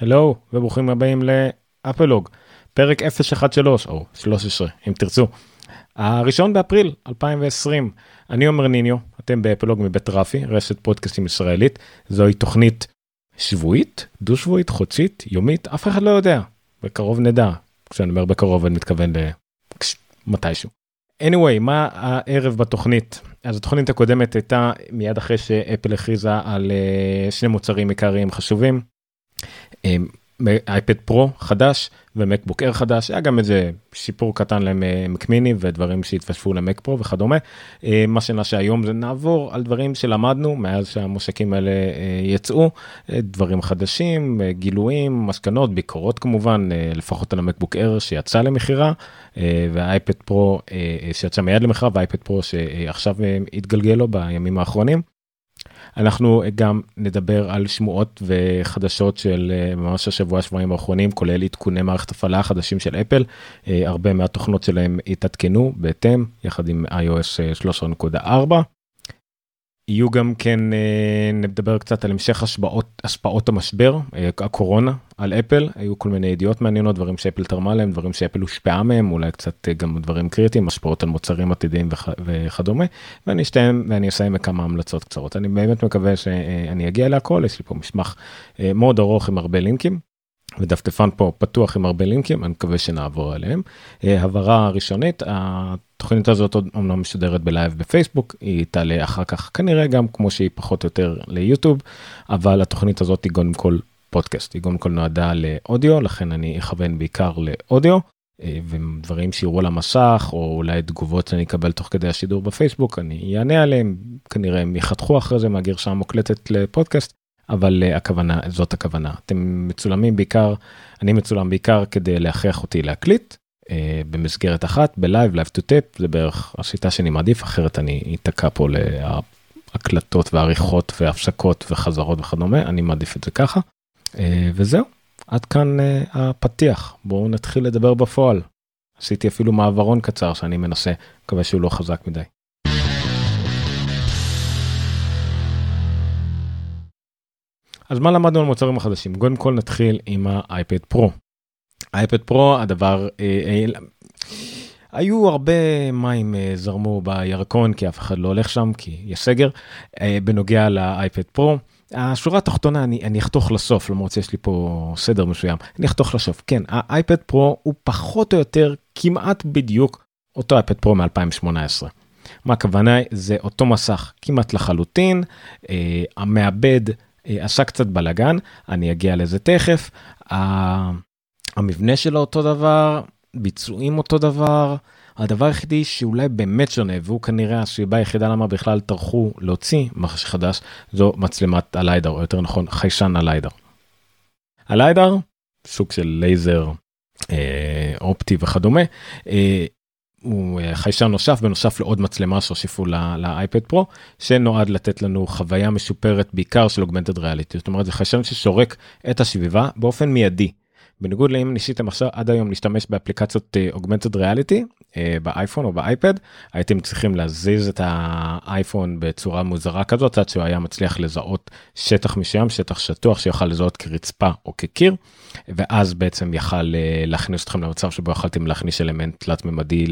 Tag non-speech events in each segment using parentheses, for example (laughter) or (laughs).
הלו וברוכים הבאים לאפלוג, פרק 013 או 13 אם תרצו. הראשון באפריל 2020, אני עומר ניניו, אתם באפלוג מבית רפי, רשת פודקאסטים ישראלית, זוהי תוכנית שבועית, דו שבועית, חודשית, יומית, אף אחד לא יודע, בקרוב נדע, כשאני אומר בקרוב אני מתכוון למתישהו. anyway, מה הערב בתוכנית? אז התוכנית הקודמת הייתה מיד אחרי שאפל הכריזה על אה, שני מוצרים עיקריים חשובים. אייפד פרו חדש ומקבוק אר חדש היה גם איזה שיפור קטן למקמיני ודברים שהתווספו למק פרו וכדומה. מה שנעשה היום זה נעבור על דברים שלמדנו מאז שהמושקים האלה יצאו דברים חדשים גילויים מסקנות ביקורות כמובן לפחות על המקבוק אר שיצא למכירה והאייפד פרו שיצא מיד למכירה והאייפד פרו שעכשיו התגלגל לו בימים האחרונים. אנחנו גם נדבר על שמועות וחדשות של ממש השבוע שבועיים האחרונים כולל עדכוני מערכת הפעלה חדשים של אפל הרבה מהתוכנות שלהם התעדכנו בהתאם יחד עם iOS 13.4. יהיו גם כן אה, נדבר קצת על המשך השפעות השפעות המשבר אה, הקורונה על אפל היו כל מיני ידיעות מעניינות דברים שאפל תרמה להם דברים שאפל הושפעה מהם אולי קצת אה, גם דברים קריטיים השפעות על מוצרים עתידיים וכ, וכדומה ואני אשתיים ואני אסיים בכמה המלצות קצרות אני באמת מקווה שאני אגיע להכל יש לי פה מסמך מאוד ארוך עם הרבה לינקים. ודפדפן פה פתוח עם הרבה לינקים אני מקווה שנעבור עליהם. הבהרה ראשונית התוכנית הזאת עוד אמנם משודרת בלייב בפייסבוק היא תעלה אחר כך כנראה גם כמו שהיא פחות או יותר ליוטיוב אבל התוכנית הזאת היא קודם כל פודקאסט. היא קודם כל נועדה לאודיו לכן אני אכוון בעיקר לאודיו ודברים שיראו על המסך או אולי תגובות שאני אקבל תוך כדי השידור בפייסבוק אני אענה עליהם. כנראה הם יחתכו אחרי זה מהגרסה המוקלטת לפודקאסט אבל הכוונה זאת הכוונה. אתם מצולמים בעיקר אני מצולם בעיקר כדי להכריח אותי להקליט במסגרת אחת בלייב live to tape זה בערך השיטה שאני מעדיף אחרת אני אתקע פה להקלטות ועריכות והפסקות וחזרות וכדומה אני מעדיף את זה ככה וזהו עד כאן הפתיח בואו נתחיל לדבר בפועל. עשיתי אפילו מעברון קצר שאני מנסה מקווה שהוא לא חזק מדי. אז מה למדנו על מוצרים החדשים קודם כל נתחיל עם האייפד פרו. אייפד פרו הדבר אה, אה, היו הרבה מים אה, זרמו בירקון כי אף אחד לא הולך שם כי יש סגר אה, בנוגע לאייפד פרו. השורה התחתונה אני, אני אחתוך לסוף למרות שיש לי פה סדר מסוים אני אחתוך לסוף כן האייפד פרו הוא פחות או יותר כמעט בדיוק אותו אייפד פרו מ2018. מה הכוונה זה אותו מסך כמעט לחלוטין אה, המעבד אה, עשה קצת בלאגן אני אגיע לזה תכף. אה, המבנה שלו אותו דבר, ביצועים אותו דבר, הדבר היחידי שאולי באמת שונה והוא כנראה הסיבה היחידה למה בכלל טרחו להוציא מחש חדש זו מצלמת הליידר או יותר נכון חיישן הליידר. הליידר סוג של לייזר אה, אופטי וכדומה אה, הוא חיישן נוסף בנוסף לעוד מצלמה שהוסיפו לאייפד פרו שנועד לתת לנו חוויה משופרת בעיקר של אוגמנטד ריאליטי זאת אומרת זה חיישן ששורק את הסביבה באופן מיידי בניגוד לאם ניסיתם עכשיו עד היום להשתמש באפליקציות אוגמנטד ריאליטי באייפון או באייפד הייתם צריכים להזיז את האייפון בצורה מוזרה כזאת עד שהוא היה מצליח לזהות שטח מסוים שטח שטוח שיוכל לזהות כרצפה או כקיר ואז בעצם יכל אה, להכניס אתכם למצב שבו יכלתם להכניס אלמנט תלת ממדי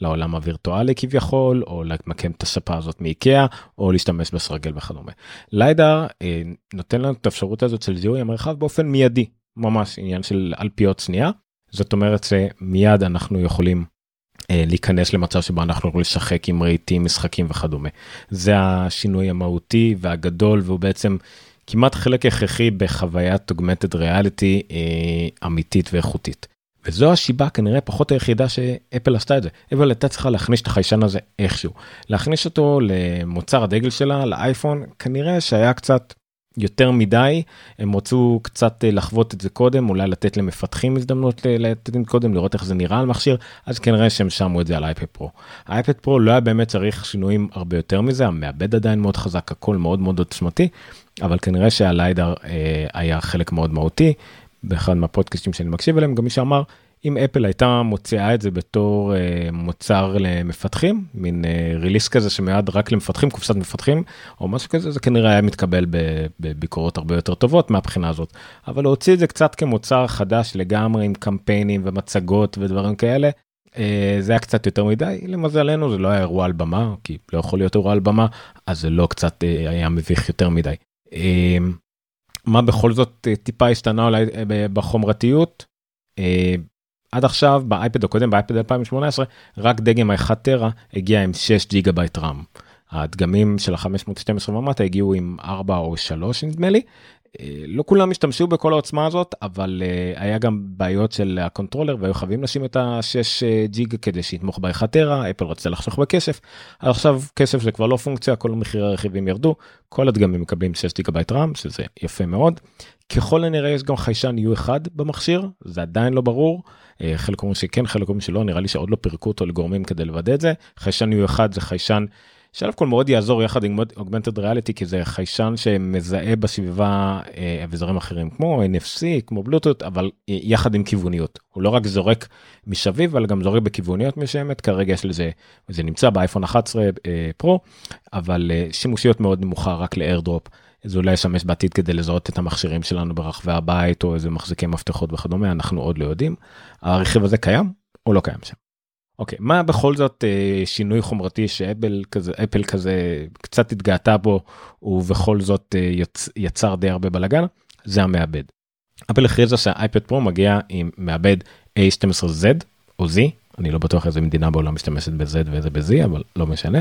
לעולם הווירטואלי כביכול או למקם את הספה הזאת מאיקאה או להשתמש בסרגל וכדומה. ליידר אה, נותן לנו את האפשרות הזאת של זיהוי המרחב באופן מיידי ממש עניין של אלפיות שנייה זאת אומרת שמיד אנחנו יכולים אה, להיכנס למצב שבו אנחנו יכולים לשחק עם רהיטים משחקים וכדומה זה השינוי המהותי והגדול והוא בעצם כמעט חלק הכרחי בחוויית אוגמנטד ריאליטי אה, אמיתית ואיכותית. וזו השיבה כנראה פחות היחידה שאפל עשתה את זה. אפל הייתה צריכה להכניס את החיישן הזה איכשהו. להכניס אותו למוצר הדגל שלה לאייפון כנראה שהיה קצת יותר מדי הם רצו קצת לחוות את זה קודם אולי לתת למפתחים הזדמנות לתת קודם לראות איך זה נראה על מכשיר אז כנראה שהם שמו את זה על אייפד פרו. אייפד פרו לא היה באמת צריך שינויים הרבה יותר מזה המעבד עדיין מאוד חזק הכל מאוד מאוד עוצמתי אבל כנראה שהליידר אה, היה חלק מאוד מהותי באחד מהפודקאסטים שאני מקשיב אליהם גם מי שאמר אם אפל הייתה מוציאה את זה בתור uh, מוצר למפתחים, מין ריליס uh, כזה שמיועד רק למפתחים, קופסת מפתחים, או משהו כזה, זה כנראה היה מתקבל בביקורות הרבה יותר טובות מהבחינה הזאת. אבל להוציא את זה קצת כמוצר חדש לגמרי עם קמפיינים ומצגות ודברים כאלה, uh, זה היה קצת יותר מדי, למזלנו זה לא היה אירוע על במה, כי לא יכול להיות אירוע על במה, אז זה לא קצת uh, היה מביך יותר מדי. Uh, מה בכל זאת uh, טיפה השתנה אולי uh, בחומרתיות? אה, עד עכשיו באייפד הקודם באייפד 2018 רק דגם ה-1 טרה הגיע עם 6 ג'יגה בייט RAM. הדגמים של ה-512 ומטה הגיעו עם 4 או 3 נדמה לי. אה, לא כולם השתמשו בכל העוצמה הזאת אבל אה, היה גם בעיות של הקונטרולר והיו חייבים לשים את ה-6 ג'יגה כדי שיתמוך ב-1 טרה אפל רצה לחסוך בכסף. עכשיו כסף זה כבר לא פונקציה כל מחירי הרכיבים ירדו כל הדגמים מקבלים 6 ג'יגה בייט RAM שזה יפה מאוד. ככל הנראה יש גם חיישן U1 במכשיר זה עדיין לא ברור. אה, חלק אומרים שכן חלק אומרים שלא נראה לי שעוד לא פירקו אותו לגורמים כדי לוודא את זה חיישן U1 זה חיישן שא' כל מאוד יעזור יחד עם augmented reality כי זה חיישן שמזהה בסביבה אה, אביזרים אחרים כמו NFC כמו בלוטות' אבל יחד עם כיווניות הוא לא רק סורק מסביב אבל גם סורק בכיווניות מסוימת כרגע יש לזה זה נמצא באייפון 11 אה, פרו אבל אה, שימושיות מאוד נמוכה רק לאיירדרופ. זה אולי ישמש בעתיד כדי לזהות את המכשירים שלנו ברחבי הבית או איזה מחזיקי מפתחות וכדומה אנחנו עוד לא יודעים. הרכיב הזה קיים או לא קיים שם. אוקיי מה בכל זאת אה, שינוי חומרתי שאפל כזה אפל כזה קצת התגאתה בו ובכל זאת אה, יצ, יצר די הרבה בלאגן זה המעבד. אפל הכריזה שהאייפד פרו מגיע עם מעבד A12Z או Z אני לא בטוח איזה מדינה בעולם משתמשת ב-Z ואיזה ב-Z אבל לא משנה.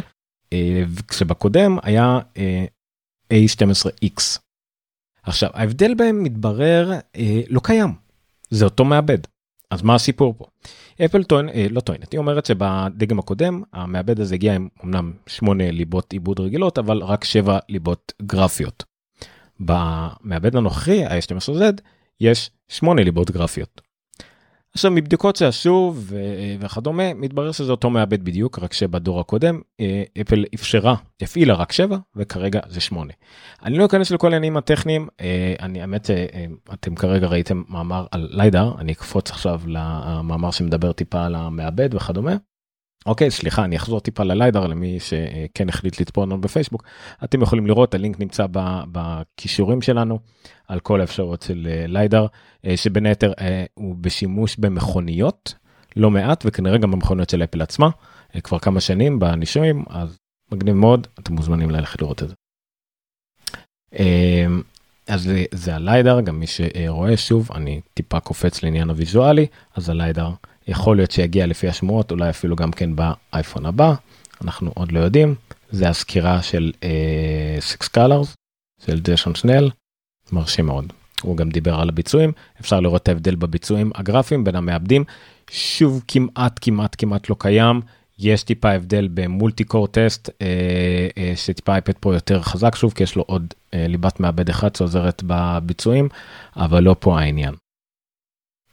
אה, כשבקודם היה אה, A12X. עכשיו ההבדל בהם מתברר אה, לא קיים זה אותו מעבד אז מה הסיפור פה. אפל טוען אה, לא טוענת היא אומרת שבדגם הקודם המעבד הזה הגיע עם אמנם 8 ליבות עיבוד רגילות אבל רק 7 ליבות גרפיות. במעבד הנוכחי ה-12Z יש 8 ליבות גרפיות. עכשיו מבדיקות שעשו וכדומה מתברר שזה אותו מעבד בדיוק רק שבדור הקודם אה, אפל אפשרה הפעילה רק 7 וכרגע זה 8. אני לא אכנס לכל העניינים הטכניים אה, אני האמת אה, אתם כרגע ראיתם מאמר על ליידר אני אקפוץ עכשיו למאמר שמדבר טיפה על המעבד וכדומה. אוקיי סליחה אני אחזור טיפה לליידר למי שכן החליט לצפות לנו בפייסבוק אתם יכולים לראות הלינק נמצא בכישורים שלנו על כל האפשרויות של אה, ליידר אה, שבין היתר אה, הוא בשימוש במכוניות לא מעט וכנראה גם במכוניות של אפל עצמה כבר כמה שנים בנישואים אז מגניב מאוד אתם מוזמנים ללכת לראות את זה. אז זה, זה הליידר גם מי שרואה שוב אני טיפה קופץ לעניין הוויזואלי אז הליידר. יכול להיות שיגיע לפי השמועות אולי אפילו גם כן באייפון הבא אנחנו עוד לא יודעים. זה הסקירה של Six אה, Colors של ג'ייסון סנל מרשים מאוד. הוא גם דיבר על הביצועים אפשר לראות את ההבדל בביצועים הגרפיים בין המעבדים. שוב כמעט כמעט כמעט לא קיים. יש טיפה הבדל ב multi-core test אה, אה, שטיפה אייפד פה יותר חזק שוב כי יש לו עוד אה, ליבת מעבד אחד שעוזרת בביצועים אבל לא פה העניין.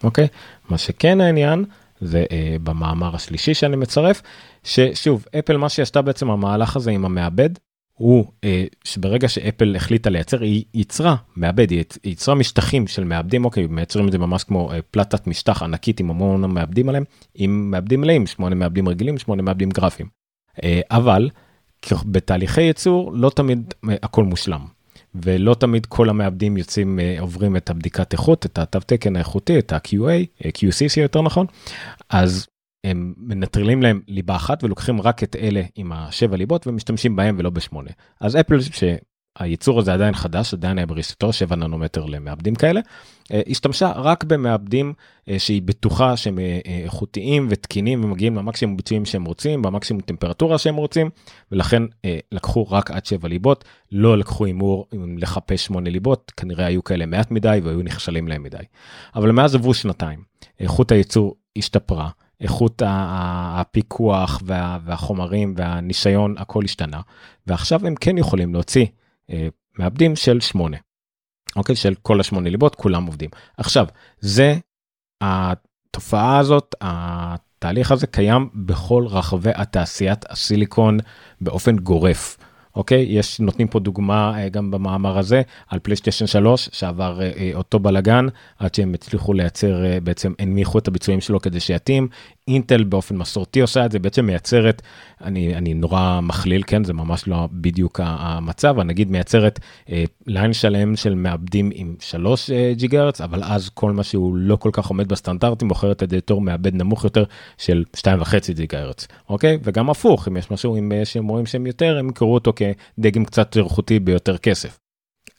אוקיי? מה שכן העניין זה אה, במאמר השלישי שאני מצרף ששוב אפל מה שעשתה בעצם המהלך הזה עם המעבד הוא אה, שברגע שאפל החליטה לייצר היא ייצרה מעבד היא ייצרה משטחים של מעבדים אוקיי מייצרים את זה ממש כמו אה, פלטת משטח ענקית עם המון מעבדים עליהם עם מעבדים מלאים שמונה מעבדים רגילים שמונה מעבדים גרפיים אבל בתהליכי ייצור לא תמיד הכל מושלם. ולא תמיד כל המעבדים יוצאים עוברים את הבדיקת איכות את התו תקן האיכותי את ה-QA QCC יותר נכון אז הם מנטרלים להם ליבה אחת ולוקחים רק את אלה עם השבע ליבות ומשתמשים בהם ולא בשמונה. אז אפל הייצור הזה עדיין חדש עדיין היה בריסטור 7 ננומטר למעבדים כאלה אה, השתמשה רק במעבדים אה, שהיא בטוחה שהם אה, איכותיים ותקינים ומגיעים למקסימום ביצועים שהם רוצים במקסימום טמפרטורה שהם רוצים ולכן לקחו רק עד 7 ליבות לא לקחו הימור לחפש 8 ליבות כנראה היו כאלה מעט מדי והיו נכשלים להם מדי. אבל מאז עברו שנתיים איכות הייצור השתפרה. איכות הפיקוח והחומרים והניסיון הכל השתנה. ועכשיו הם כן יכולים להוציא אה, מעבדים של שמונה. אוקיי? של כל השמונה ליבות כולם עובדים. עכשיו זה התופעה הזאת התהליך הזה קיים בכל רחבי התעשיית הסיליקון באופן גורף אוקיי? יש, נותנים פה דוגמה אה, גם במאמר הזה על פלייסטיישן 3 שעבר אה, אה, אותו בלאגן עד שהם הצליחו לייצר, בעצם הנמיכו את הביצועים שלו כדי שיתאים. אינטל באופן מסורתי עושה את זה, בעצם מייצרת, אני, אני נורא מכליל, כן? זה ממש לא בדיוק המצב, אבל נגיד מייצרת ליין שלם של מעבדים עם 3 ג'יגה הרץ, אבל אז כל מה שהוא לא כל כך עומד בסטנדרטים, מוכרת את זה מעבד נמוך יותר של 2.5 ג'יגה הרץ, אוקיי? וגם הפוך, אם יש משהו עם, שהם רואים שהם יותר, הם יקראו אותו כדגם קצת איכותי ביותר כסף.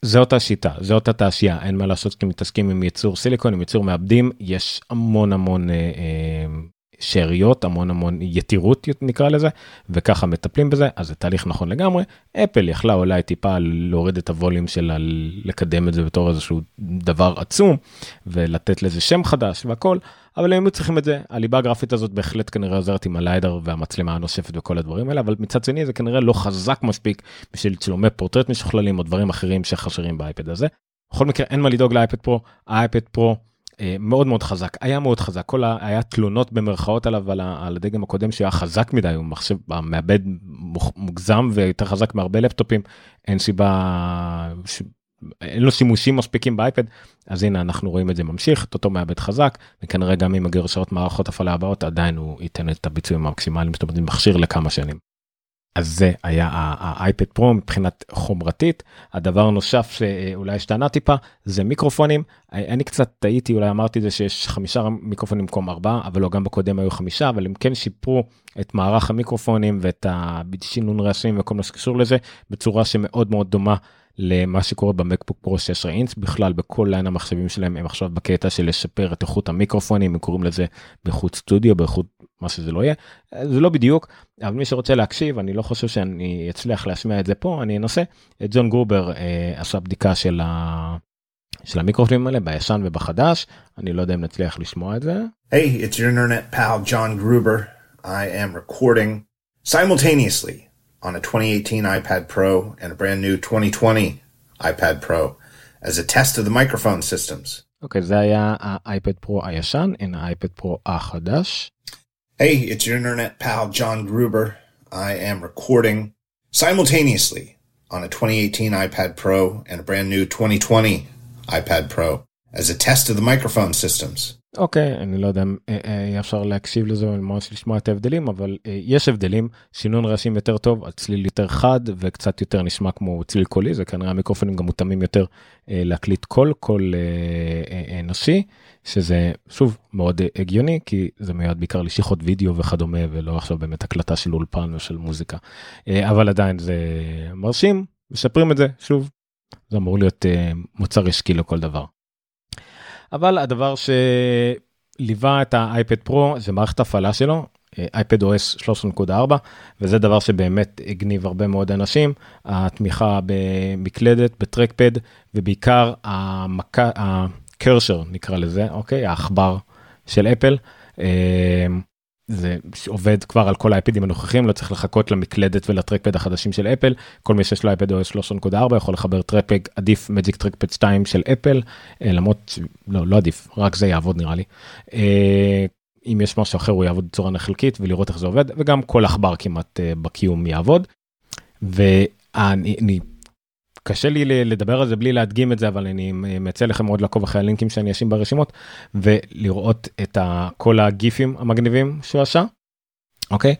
זה אותה שיטה, זה אותה תעשייה, אין מה לעשות כשאתם מתעסקים עם ייצור סיליקון, עם ייצור מעבדים, יש המון המון אה, אה, שאריות, המון המון יתירות נקרא לזה, וככה מטפלים בזה, אז זה תהליך נכון לגמרי. אפל יכלה אולי טיפה להוריד את הווליום שלה, לקדם את זה בתור איזשהו דבר עצום, ולתת לזה שם חדש והכל, אבל הם היו צריכים את זה. הליבה הגרפית הזאת בהחלט כנראה עוזרת עם הליידר והמצלמה הנושפת וכל הדברים האלה, אבל מצד שני זה כנראה לא חזק מספיק בשביל צילומי פורטרט משוכללים או דברים אחרים שחשרים באייפד הזה. בכל מקרה אין מה לדאוג לאייפד פרו, האייפד פרו אה, מאוד מאוד חזק היה מאוד חזק כל ה... היה תלונות במרכאות עליו על. על הדגם הקודם שהיה חזק מדי הוא מחשב מעבד מוגזם ויותר חזק מהרבה לפטופים אין סיבה ש... אין לו שימושים מספיקים באייפד אז הנה אנחנו רואים את זה ממשיך את אותו מעבד חזק וכנראה גם עם הגרשאות מערכות הפעלה הבאות עדיין הוא ייתן את הביצועים המקסימליים זאת אומרת מכשיר לכמה שנים. אז זה היה האייפד פרו מבחינת חומרתית. הדבר הנוסף שאולי השתנה טיפה זה מיקרופונים. אני קצת טעיתי אולי אמרתי את זה שיש חמישה מיקרופונים במקום ארבעה אבל לא גם בקודם היו חמישה אבל הם כן שיפרו את מערך המיקרופונים ואת השינון רעשים וכל מה שקשור לזה בצורה שמאוד מאוד דומה למה שקורה במקבוק פרו 16 אינץ בכלל בכל ליין המחשבים שלהם הם עכשיו בקטע של לשפר את איכות המיקרופונים הם קוראים לזה באיכות סטודיו באיכות מה שזה לא יהיה זה לא בדיוק אבל מי שרוצה להקשיב אני לא חושב שאני אצליח להשמיע את זה פה אני אנסה את ג'ון גרובר אה, עשה בדיקה של, ה... של המיקרופונים האלה בישן ובחדש אני לא יודע אם נצליח לשמוע את זה. Hey, it's your internet pal John Gruber. I on a 2018 iPad Pro and a brand new 2020 iPad Pro as a test of the microphone systems. אוקיי, okay, זה היה האייפד פרו הישן, הנה האייפד פרו החדש. Hey, it's your internet pal John Gruber. I am recording simultaneously on a 2018 iPad Pro and a brand new 2020 iPad Pro as a test of the microphone systems. אוקיי אני לא יודע אם אה, אה, אפשר להקשיב לזה ממש לשמוע את ההבדלים אבל אה, יש הבדלים שינון רעשים יותר טוב על צליל יותר חד וקצת יותר נשמע כמו צליל קולי זה כנראה המיקרופונים גם מותאמים יותר להקליט קול קול אנושי שזה שוב מאוד הגיוני כי זה מיועד בעיקר לשיחות וידאו וכדומה ולא עכשיו באמת הקלטה של אולפן ושל מוזיקה אבל עדיין זה מרשים משפרים את זה שוב זה אמור להיות מוצר עסקי לכל דבר. אבל הדבר שליווה את האייפד פרו זה מערכת הפעלה שלו iPadOS 13.4 וזה דבר שבאמת הגניב הרבה מאוד אנשים התמיכה במקלדת בטרקפד ובעיקר המכה הקרשר נקרא לזה אוקיי העכבר של אפל. זה עובד כבר על כל האייפדים הנוכחים לא צריך לחכות למקלדת ולטרקפד החדשים של אפל כל מי שיש לו אייפד OS 13.4 יכול לחבר טרקפד עדיף מג'יק טרקפד 2 של אפל אה, למרות לא לא עדיף רק זה יעבוד נראה לי. אה, אם יש משהו אחר הוא יעבוד בצורה חלקית ולראות איך זה עובד וגם כל עכבר כמעט אה, בקיום יעבוד. ואני קשה לי לדבר על זה בלי להדגים את זה אבל אני מציע לכם מאוד לעקוב אחרי הלינקים שאני אשים ברשימות ולראות את כל הגיפים המגניבים שהוא עשה. אוקיי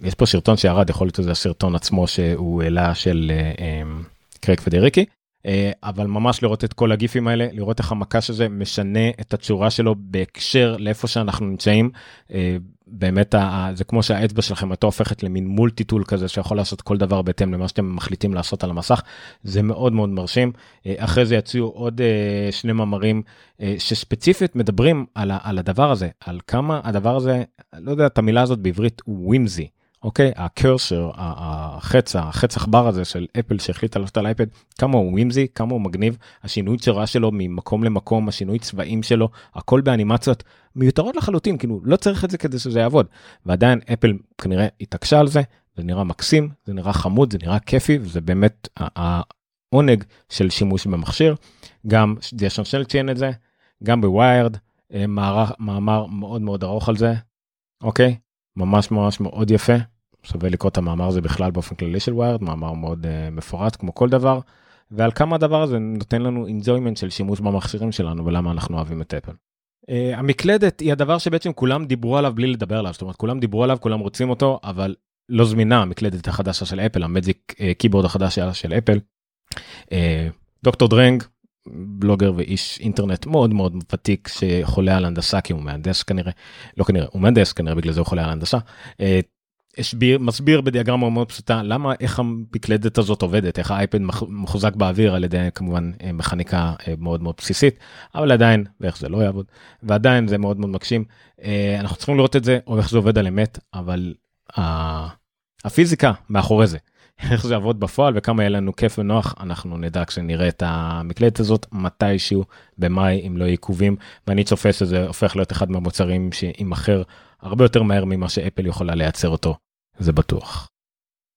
יש פה סרטון שירד יכול להיות שזה הסרטון עצמו שהוא העלה של אה, אמ, קרייג פדריקי אה, אבל ממש לראות את כל הגיפים האלה לראות איך המקש הזה משנה את הצורה שלו בהקשר לאיפה שאנחנו נמצאים אה, באמת זה כמו שהאצבע שלכם הייתה הופכת למין מולטי טול כזה שיכול לעשות כל דבר בהתאם למה שאתם מחליטים לעשות על המסך זה מאוד מאוד מרשים אה, אחרי זה יציעו עוד שני מאמרים שספציפית מדברים על, על הדבר הזה על כמה הדבר הזה לא יודע את המילה הזאת בעברית ווימזי. אוקיי הקרסר החץ החץ עכבר הזה של אפל שהחליט לעשות על אייפד כמה הוא ווימזי כמה הוא מגניב השינוי צורה שלו ממקום למקום השינוי צבעים שלו הכל באנימציות מיותרות לחלוטין כאילו לא צריך את זה כדי שזה יעבוד. ועדיין אפל כנראה התעקשה על זה זה נראה מקסים זה נראה חמוד זה נראה כיפי וזה באמת העונג של שימוש במכשיר. גם ג'שון של ציין את זה גם בוויירד מאמר מאוד מאוד ארוך על זה. אוקיי? ממש ממש מאוד יפה שווה לקרוא את המאמר הזה בכלל באופן כללי של ווירד, מאמר מאוד uh, מפורט כמו כל דבר, ועל כמה הדבר הזה נותן לנו enjoyment של שימוש במכשירים שלנו ולמה אנחנו אוהבים את אפל. אה, המקלדת היא הדבר שבעצם כולם דיברו עליו בלי לדבר עליו, זאת אומרת כולם דיברו עליו, כולם רוצים אותו, אבל לא זמינה המקלדת החדשה של אפל, ה Magic Keyboard החדש של אפל. אה, דוקטור דרנג, בלוגר ואיש אינטרנט מאוד מאוד ותיק שחולה על הנדסה כי הוא מהנדס כנראה, לא כנראה, הוא מהנדס כנראה בגלל זה הוא חולה על הנדסה. אה, הסביר, מסביר בדיאגרמה מאוד פשוטה למה איך המקלדת הזאת עובדת איך האייפד מחוזק באוויר על ידי כמובן אה, מכניקה אה, מאוד מאוד בסיסית אבל עדיין ואיך זה לא יעבוד ועדיין זה מאוד מאוד מקשים אנחנו צריכים לראות את זה או איך זה עובד על אמת אבל הפיזיקה מאחורי זה (laughs) איך זה יעבוד בפועל וכמה יהיה לנו כיף ונוח אנחנו נדע כשנראה את המקלדת הזאת מתישהו במאי אם לא עיכובים ואני צופה שזה הופך להיות אחד מהמוצרים שימכר הרבה יותר מהר ממה שאפל יכולה לייצר אותו זה בטוח.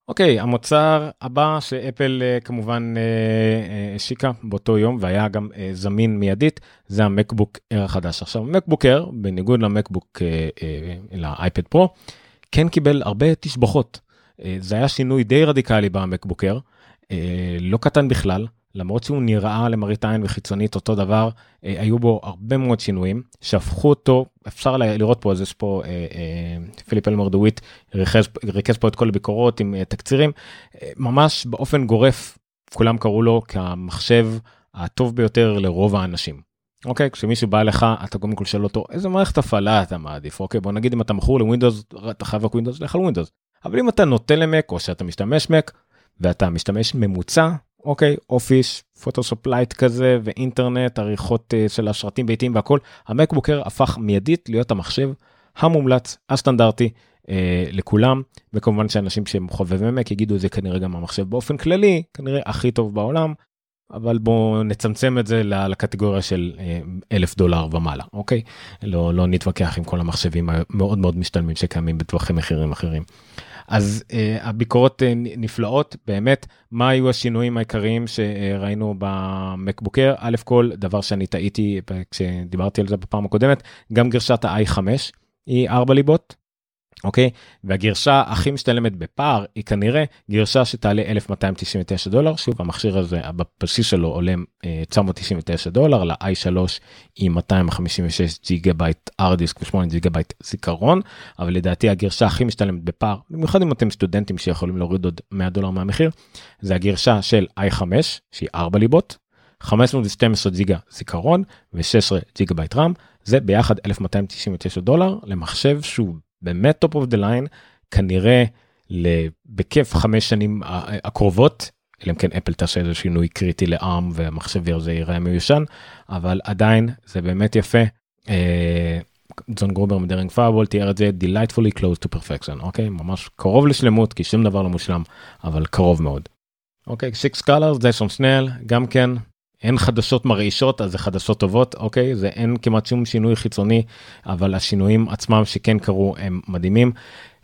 אוקיי המוצר הבא שאפל uh, כמובן uh, השיקה באותו יום והיה גם זמין מיידית זה המקבוק אר החדש עכשיו מקבוק אר בניגוד למקבוק לאייפד פרו כן קיבל הרבה תשבחות. אה, זה היה שינוי די רדיקלי במקבוקר, אה, לא קטן בכלל, למרות שהוא נראה למראית עין וחיצונית אותו דבר, אה, היו בו הרבה מאוד שינויים שהפכו אותו, אפשר לראות פה, אז יש פה פיליפ אלמר דוויט ריכז פה את כל הביקורות עם תקצירים, ממש באופן גורף כולם קראו לו כמחשב הטוב ביותר לרוב האנשים. אוקיי? כשמישהו בא לך אתה קודם כל שואל אותו איזה מערכת הפעלה אתה מעדיף? אוקיי? בוא נגיד אם אתה מכור לווינדוס אתה חייב רק ווינדוס לך על ווינדוס. אבל אם אתה נוטה למק או שאתה משתמש מק ואתה משתמש ממוצע אוקיי אופיס פוטושופ לייט כזה ואינטרנט עריכות אה, של הסרטים ביתיים והכל המקבוקר הפך מיידית להיות המחשב המומלץ הסטנדרטי uh, לכולם. וכמובן שאנשים שהם חובבי מק יגידו זה כנראה גם המחשב באופן כללי כנראה הכי טוב בעולם. אבל בואו נצמצם את זה לקטגוריה של אה, אלף דולר ומעלה אוקיי? לא לא נתווכח עם כל המחשבים המאוד מאוד משתלמים שקיימים בטווחי מחירים אחרים. אז uh, הביקורות uh, נפלאות. באמת מה היו השינויים העיקריים שראינו במקבוקר א' כל דבר שאני טעיתי כשדיברתי על זה בפעם הקודמת גם גרסת ה-i5 היא 4 ליבות אוקיי? והגרסה הכי משתלמת by far היא כנראה גרסה שתעלה 1299 דולר שוב המכשיר הזה בבסיס שלו עולה 999 אה, דולר ל-i3 עם 256 ג'יגה בייט hard disk ו8 ג'יגה בייט זיכרון אבל לדעתי הגרסה הכי משתלמת by far במיוחד אם אתם סטודנטים שיכולים להוריד עוד 100 דולר מהמחיר זה הגרסה של i5 שהיא 4 ליבות 512 ג'יגה זיכרון ו-16 ג'יגה בייט RAM זה ביחד 1299 דולר למחשב שהוא באמת top of the line כנראה בכיף חמש שנים הקרובות אלא אם כן אפל תעשה איזה שינוי קריטי ל ARM והמחשב הזה ייראה מיושן אבל עדיין זה באמת יפה. ג'ון גרובר מ Daring Fireball תיאר את זה delightfully close to perfection אוקיי ממש קרוב לשלמות כי שום דבר לא מושלם אבל קרוב מאוד. אוקיי סיקס קלר זה שם שנל גם כן אין חדשות מרעישות אז זה חדשות טובות אוקיי זה אין כמעט שום שינוי חיצוני אבל השינויים עצמם שכן קרו הם מדהימים.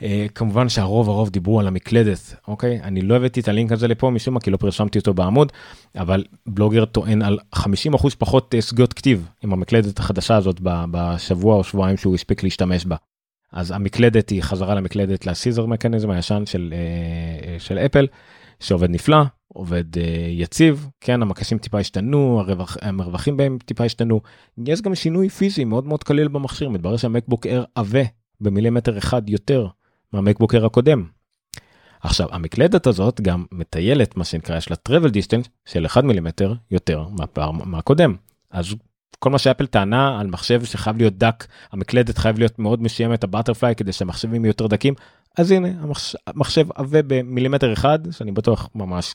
אה, כמובן שהרוב הרוב דיברו על המקלדת אוקיי אני לא הבאתי את הלינק הזה לפה משום מה כי לא פרשמתי אותו בעמוד אבל בלוגר טוען על 50% פחות סגיות אה, כתיב עם המקלדת החדשה הזאת בשבוע או שבועיים שהוא הספיק להשתמש בה. אז המקלדת היא חזרה למקלדת לסיזר מקניזם הישן של, אה, של אפל שעובד נפלא עובד uh, יציב כן המקשים טיפה השתנו הרווח, המרווחים בהם טיפה השתנו יש גם שינוי פיזי מאוד מאוד קליל במכשיר מתברר שהמקבוק אר עבה במילימטר אחד יותר מהמקבוק אר הקודם. עכשיו המקלדת הזאת גם מטיילת מה שנקרא יש לה travel distance של 1 מילימטר יותר מהפער מהקודם אז כל מה שאפל טענה על מחשב שחייב להיות דק המקלדת חייב להיות מאוד משיימת הבטרפליי כדי שהמחשבים יהיו יותר דקים אז הנה המחשב עבה במילימטר אחד שאני בטוח ממש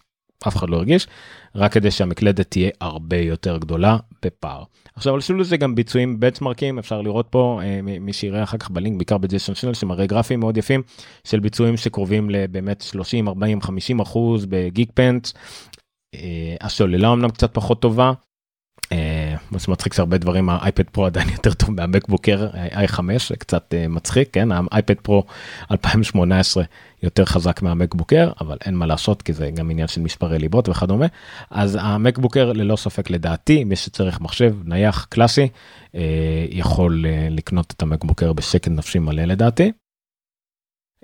אף אחד לא הרגיש רק כדי שהמקלדת תהיה הרבה יותר גדולה בפער. עכשיו על שול זה גם ביצועים בנצ'מרקים אפשר לראות פה אה, מי שיראה אחר כך בלינק בעיקר בג'ייסון שנל שמראה גרפים מאוד יפים של ביצועים שקרובים לבאמת 30 40 50 אחוז בגיק פנט. אה, השוללה אמנם קצת פחות טובה אה, מה שמצחיק שהרבה דברים האייפד פרו עדיין (laughs) יותר טוב מהמקבוקר i5 זה קצת אה, מצחיק כן האייפד פרו 2018 יותר חזק מהמקבוקר אבל אין מה לעשות כי זה גם עניין של מספרי ליבות וכדומה אז המקבוקר ללא ספק לדעתי מי שצריך מחשב נייח קלאסי אה, יכול לקנות את המקבוקר בשקט נפשי מלא לדעתי.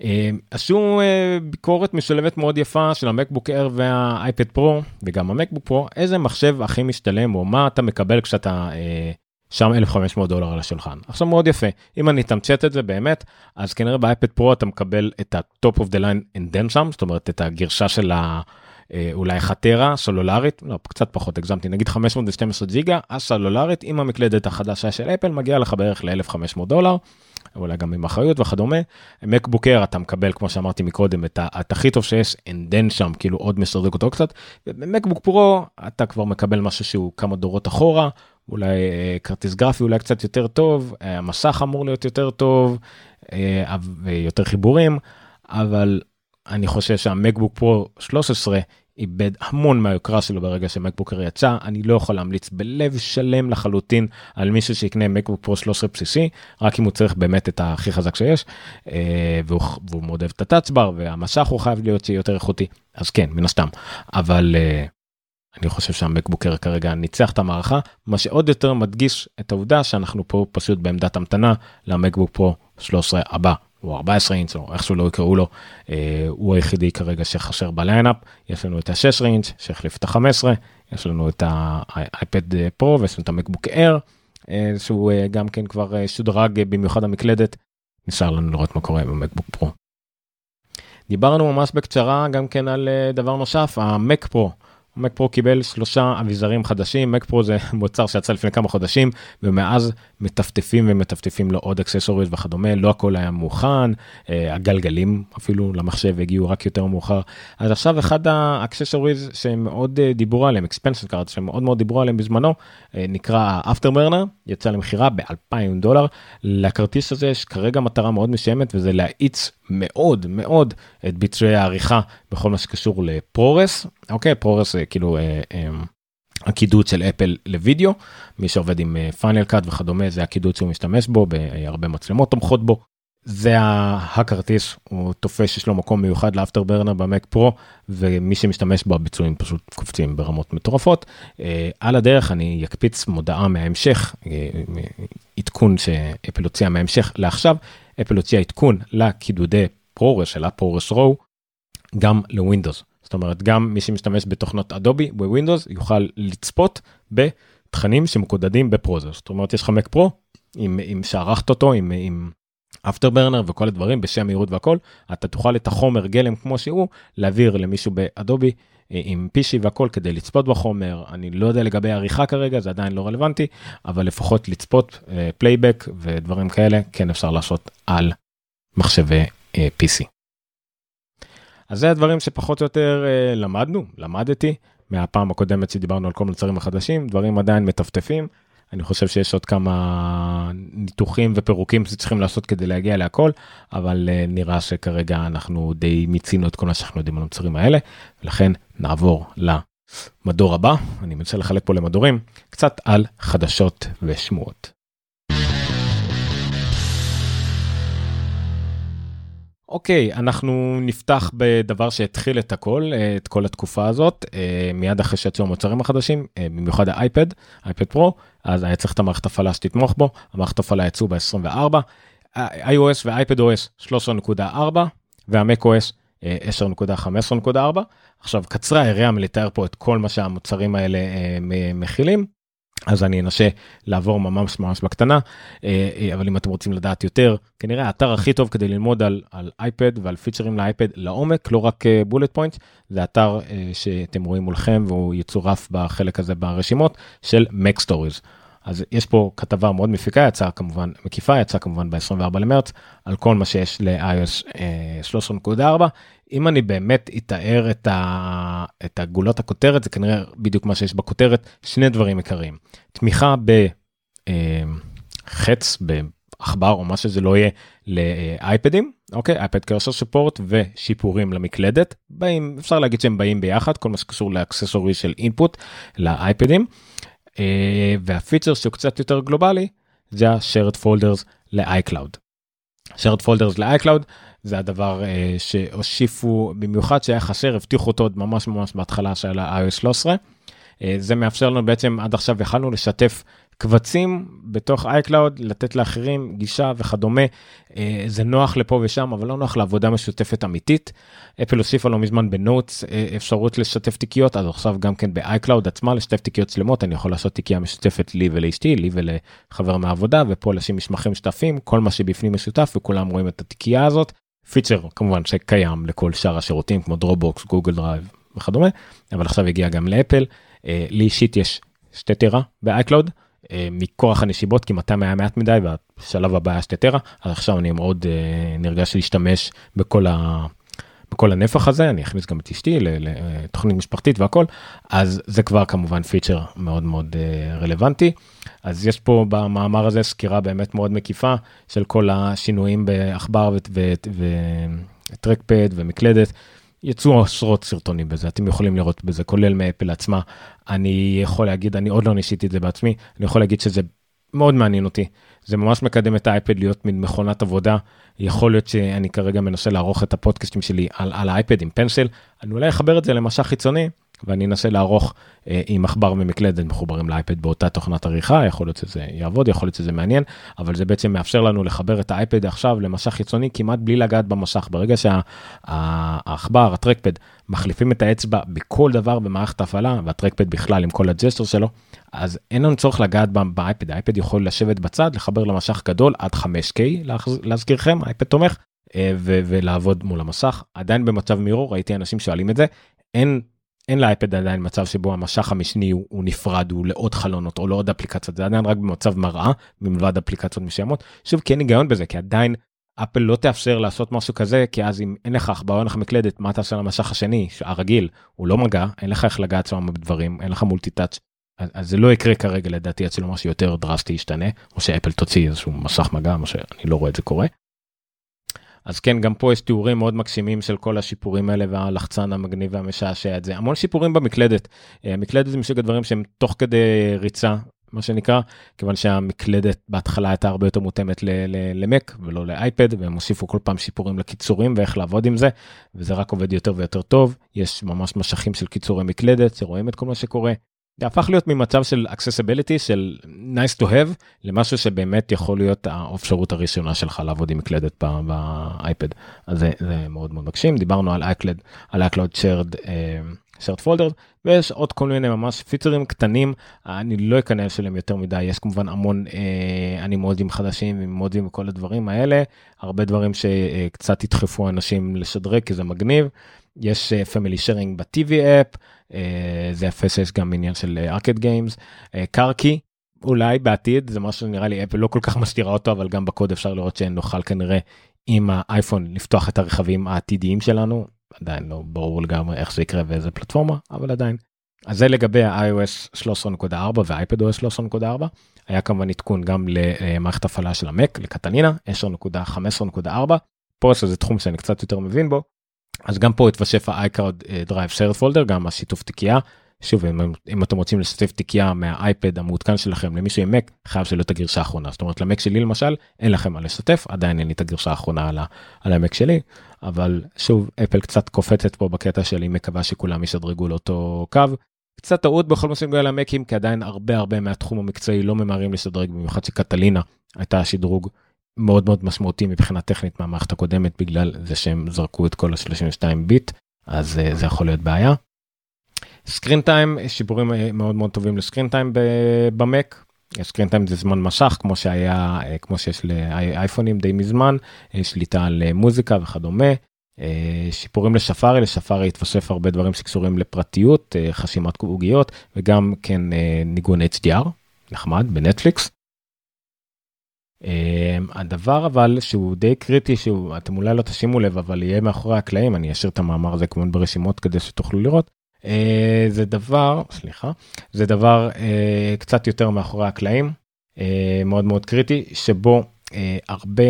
אה, עשו אה, ביקורת משולבת מאוד יפה של המקבוק אייר והאייפד פרו וגם המקבוק פרו איזה מחשב הכי משתלם או מה אתה מקבל כשאתה אה, שם 1500 דולר על השולחן. עכשיו מאוד יפה אם אני אתמצת את זה באמת אז כנראה באייפד פרו אתה מקבל את of the line in den שם זאת אומרת את הגרשה של ה... אולי חטרה סלולרית לא קצת פחות הגזמתי נגיד 512 ג'יגה הסלולרית עם המקלדת החדשה של אפל מגיע לך בערך ל-1500 דולר. אולי גם עם אחריות וכדומה. מקבוקר אתה מקבל כמו שאמרתי מקודם את, את הכי טוב שיש אנדן שם כאילו עוד משדרג אותו קצת. במקבוק פרו אתה כבר מקבל משהו שהוא כמה דורות אחורה אולי אה, כרטיס גרפי אולי קצת יותר טוב אה, המסך אמור להיות יותר טוב אה, ויותר חיבורים אבל אני חושב שהמקבוק פרו 13 איבד המון מהיוקרה שלו ברגע שמקבוקר יצא. אני לא יכול להמליץ בלב שלם לחלוטין על מישהו שיקנה מקבוק פרו 13 בסיסי רק אם הוא צריך באמת את הכי חזק שיש אה, והוא, והוא מאוד אוהב את הטאצבר והמשך הוא חייב להיות יותר איכותי. אז כן מן הסתם. אבל אה, אני חושב שהמקבוקר כרגע ניצח את המערכה. מה שעוד יותר מדגיש את העובדה שאנחנו פה פשוט בעמדת המתנה למקבוק פרו 13 הבא או 14 אינץ' או איך שלא יקראו לו, אה, הוא היחידי כרגע שחסר בליינאפ, יש לנו את ה-6 אינץ' שהחליף את ה-15, יש לנו את האייפד פרו ויש לנו את המקבוק אייר, אה, שהוא אה, גם כן כבר אה, שודרג במיוחד המקלדת, נשאר לנו לראות מה קורה במקבוק פרו. דיברנו ממש בקצרה גם כן על אה, דבר נוסף, המק פרו. מק פרו קיבל שלושה אביזרים חדשים, מק פרו זה (laughs) מוצר שיצא לפני כמה חודשים ומאז מטפטפים ומטפטפים לו עוד accessories וכדומה, לא הכל היה מוכן, אה, הגלגלים אפילו למחשב הגיעו רק יותר מאוחר. אז עכשיו אחד ה accessories שהם מאוד אה, דיברו עליהם, expansion card שהם מאוד דיברו עליהם בזמנו, אה, נקרא Afterburner, יצא למכירה ב-2000 דולר. לכרטיס הזה יש כרגע מטרה מאוד מסוימת וזה להאיץ מאוד מאוד את ביצועי העריכה בכל מה שקשור ל ProRes, אוקיי, ProRes זה כאילו אה, אה, הקידוד של אפל לוידאו, מי שעובד עם Final Cut וכדומה זה הקידוד שהוא משתמש בו, בהרבה מצלמות תומכות בו. זה הכרטיס, הוא תופס שיש לו מקום מיוחד ל Afterburner במק פרו, ומי שמשתמש בו הביצועים פשוט קופצים ברמות מטורפות. אה, על הדרך אני אקפיץ מודעה מההמשך, אה, עדכון שאפל הוציאה מההמשך לעכשיו, אפל הוציאה עדכון לקידודי ProRes של ה ProRes RAW, גם לווינדוס. זאת אומרת גם מי שמשתמש בתוכנות אדובי בווינדוס יוכל לצפות בתכנים שמקודדים ב ProRes. זאת אומרת יש לך מק פרו, אם, אם שערכת אותו עם, עם Afterburner וכל הדברים בשם מהירות והכל אתה תוכל את החומר גלם כמו שהוא להעביר למישהו באדובי אה, עם PC והכל כדי לצפות בחומר אני לא יודע לגבי עריכה כרגע זה עדיין לא רלוונטי אבל לפחות לצפות playback אה, ודברים כאלה כן אפשר לעשות על מחשבי אה, PC. אז זה הדברים שפחות או יותר אה, למדנו למדתי מהפעם הקודמת שדיברנו על כל מוצרים החדשים דברים עדיין מטפטפים אני חושב שיש עוד כמה ניתוחים ופירוקים שצריכים לעשות כדי להגיע להכל, אבל אה, נראה שכרגע אנחנו די מיצינו את כל מה שאנחנו יודעים על המוצרים האלה, ולכן נעבור למדור הבא, אני מנסה לחלק פה למדורים, קצת על חדשות ושמועות. אוקיי, אנחנו נפתח בדבר שהתחיל את הכל, את כל התקופה הזאת, אה, מיד אחרי שיצאו המוצרים החדשים, אה, במיוחד האייפד, אייפד פרו, אז היה צריך את המערכת הפעלה שתתמוך בו, המערכת הפעלה יצאו ב-24, iOS ואייפד OS 13.4 והמק OS 10.15.4. עכשיו קצרה היריעה מלתאר פה את כל מה שהמוצרים האלה אה, מכילים. אז אני אנסה לעבור ממש ממש בקטנה, אה, אה, אבל אם אתם רוצים לדעת יותר, כנראה האתר הכי טוב כדי ללמוד על, על אייפד ועל פיצ'רים לאייפד לעומק, לא רק בולט פוינט, זה אתר שאתם רואים מולכם והוא יצורף בחלק הזה ברשימות של Mac Stories. אז יש פה כתבה מאוד מפיקה, יצאה כמובן מקיפה, יצאה כמובן ב-24 למרץ, על כל מה שיש ל-iOS 13.4. אם אני באמת אתאר את, ה... את הגולות הכותרת, זה כנראה בדיוק מה שיש בכותרת, שני דברים עיקריים. תמיכה בחץ, אה, בעכבר או מה שזה לא יהיה לאייפדים, אוקיי? אייפד קרסר ספורט ושיפורים למקלדת, באים, אפשר להגיד שהם באים ביחד, כל מה שקשור לאקססורי של אינפוט לאייפדים. אה, והפיצ'ר שהוא קצת יותר גלובלי זה ה-shared folders ל-iCloud. shared folders ל-iCloud זה הדבר uh, שהושיפו במיוחד שהיה חסר הבטיחו אותו עוד ממש ממש בהתחלה של ה-iOS 13. Uh, זה מאפשר לנו בעצם עד עכשיו יכלנו לשתף קבצים בתוך iCloud, לתת לאחרים גישה וכדומה. אה, זה נוח לפה ושם, אבל לא נוח לעבודה משותפת אמיתית. אפל הוסיפה לא מזמן בנוטס אה, אפשרות לשתף תיקיות, אז עכשיו גם כן ב-iCloud עצמה לשתף תיקיות שלמות, אני יכול לעשות תיקייה משותפת לי ולאשתי, לי ולחבר מהעבודה, ופה לשים מסמכים משותפים, כל מה שבפנים משותף וכולם רואים את התיקייה הזאת. פיצ'ר כמובן שקיים לכל שאר השירותים כמו דרופבוקס, גוגל דרייב וכדומה, אבל עכשיו הגיע גם לאפל. לי אישית יש שתי טרה ב-iCloud. אה, מכורח הנסיבות כי 200 היה מעט מדי והשלב הבא היה שתי טרה אז עכשיו אני מאוד אה, נרגש להשתמש בכל ה... בכל הנפח הזה אני אכניס גם את אשתי לתוכנית משפחתית והכל אז זה כבר כמובן פיצ'ר מאוד מאוד אה, רלוונטי אז יש פה במאמר הזה סקירה באמת מאוד מקיפה של כל השינויים בעכבר וטרקפד ומקלדת. יצאו עשרות סרטונים בזה אתם יכולים לראות בזה כולל מאפל עצמה. אני יכול להגיד אני עוד לא ניסיתי את זה בעצמי אני יכול להגיד שזה מאוד מעניין אותי. זה ממש מקדם את האייפד להיות מין מכונת עבודה. יכול להיות שאני כרגע מנסה לערוך את הפודקאסטים שלי על, על האייפד עם פנסיל. אני אולי אחבר את זה למשך חיצוני ואני אנסה לערוך אה, עם עכבר ומקלדת מחוברים לאייפד באותה תוכנת עריכה, יכול להיות שזה יעבוד, יכול להיות שזה מעניין, אבל זה בעצם מאפשר לנו לחבר את האייפד עכשיו למסך חיצוני כמעט בלי לגעת במסך. ברגע שהעכבר, הטרקפד, מחליפים את האצבע בכל דבר במערכת ההפעלה, והטרקפד בכלל עם כל ה gesture שלו, אז אין לנו צורך לגעת באייפד, האייפד יכול לשבת בצד, לחבר למסך גדול עד 5K, להזכירכם, האייפד תומך. אה, ולעבוד מול המסך עדיין במצב mirror ראיתי אנשים שואלים את זה אין אין לאייפד עדיין מצב שבו המסך המשני הוא, הוא נפרד הוא לעוד חלונות או לעוד אפליקציות. זה עדיין רק במצב מראה מלבד אפליקציות מסוימות. שוב כי אין היגיון בזה כי עדיין אפל לא תאפשר לעשות משהו כזה כי אז אם אין לך עכבר אין לך מקלדת מה תעשה למשך השני הרגיל? הוא לא מגע אין לך איך לגעת שם בדברים אין לך מולטי טאץ' אז, אז זה לא יקרה כרגע לדעתי אצלו משהו יותר דרסטי ישתנה או שאפל תוציא איזשהו מסך מגע מה שאני לא רואה את זה קורה. אז כן גם פה יש תיאורים מאוד מקסימים של כל השיפורים האלה והלחצן המגניב והמשעשע את זה. המון שיפורים במקלדת. אה, מקלדת זה מסוג הדברים שהם תוך כדי ריצה מה שנקרא כיוון שהמקלדת בהתחלה הייתה הרבה יותר מותאמת למק ולא לאייפד והם הוסיפו כל פעם שיפורים לקיצורים ואיך לעבוד עם זה וזה רק עובד יותר ויותר טוב. יש ממש משכים של קיצורי מקלדת שרואים את כל מה שקורה זה הפך להיות ממצב של accessibility של nice to have למשהו שבאמת יכול להיות האפשרות הראשונה שלך לעבוד עם מקלדת באייפד. אז זה, זה מאוד מאוד מקשים. דיברנו על iCloud על iCloud shared uh, shared folder ויש עוד כל מיני ממש פיצ'רים קטנים. אני לא אכנס אליהם יותר מדי יש כמובן המון אנימוג'ים חדשים אימוג'ים וכל הדברים האלה. הרבה דברים שקצת ידחפו אנשים לשדרג כי זה מגניב. יש family sharing ב-TV app, זה יפה שיש גם עניין של arcade games, קרקי אולי בעתיד זה משהו שנראה לי אפל לא כל כך (laughs) מסתירה אותו אבל גם בקוד אפשר לראות שנוכל כנראה עם האייפון לפתוח את הרכבים העתידיים שלנו. עדיין לא ברור לגמרי איך זה יקרה ואיזה פלטפורמה אבל עדיין. אז זה לגבי ה-iOS 13.4 ו-iPadOS 13.4 היה כמובן עדכון גם למערכת הפעלה של המק לקטנינה 10.15.4 פה שזה תחום שאני קצת יותר מבין בו אז גם פה התווסף ה-iCloud אה, Drive Shared Folder, גם השיתוף תיקייה. שוב, אם, אם אתם רוצים לשתף תיקייה מהאייפד המעודכן שלכם למישהו עם מק, חייב שלא את הגרשה האחרונה. זאת אומרת, למק שלי למשל, אין לכם מה לשתף, עדיין אין לי את הגרשה האחרונה על, על המק שלי, אבל שוב, אפל קצת קופצת פה בקטע שלי, מקווה שכולם ישדרגו לאותו קו. קצת טעות בכל מה שנוגע למקים, כי עדיין הרבה הרבה מהתחום המקצועי לא ממהרים לשדרג, במיוחד שקטלינה הייתה שדרוג מאוד מאוד משמעותי מבחינה טכנית מהמערכת הקודמת בגלל זה שהם זרקו את כל ה-32 ביט אז uh, זה יכול להיות בעיה. סקרין טיים שיפורים אה, מאוד מאוד טובים לסקרין טיים במק. סקרין טיים זה זמן משך כמו שהיה uh, כמו שיש לאייפונים די מזמן שליטה על מוזיקה וכדומה. שיפורים לשפארי לשפארי התווסף הרבה דברים שקשורים לפרטיות חשימת עוגיות וגם כן ניגון HDR נחמד בנטפליקס. אמ, הדבר אבל שהוא די קריטי שהוא אתם אולי לא תשימו לב אבל יהיה מאחורי הקלעים אני אשאיר את המאמר הזה כמובן ברשימות כדי שתוכלו לראות. אה, זה דבר סליחה זה דבר אה, קצת יותר מאחורי הקלעים אה, מאוד מאוד קריטי שבו הרבה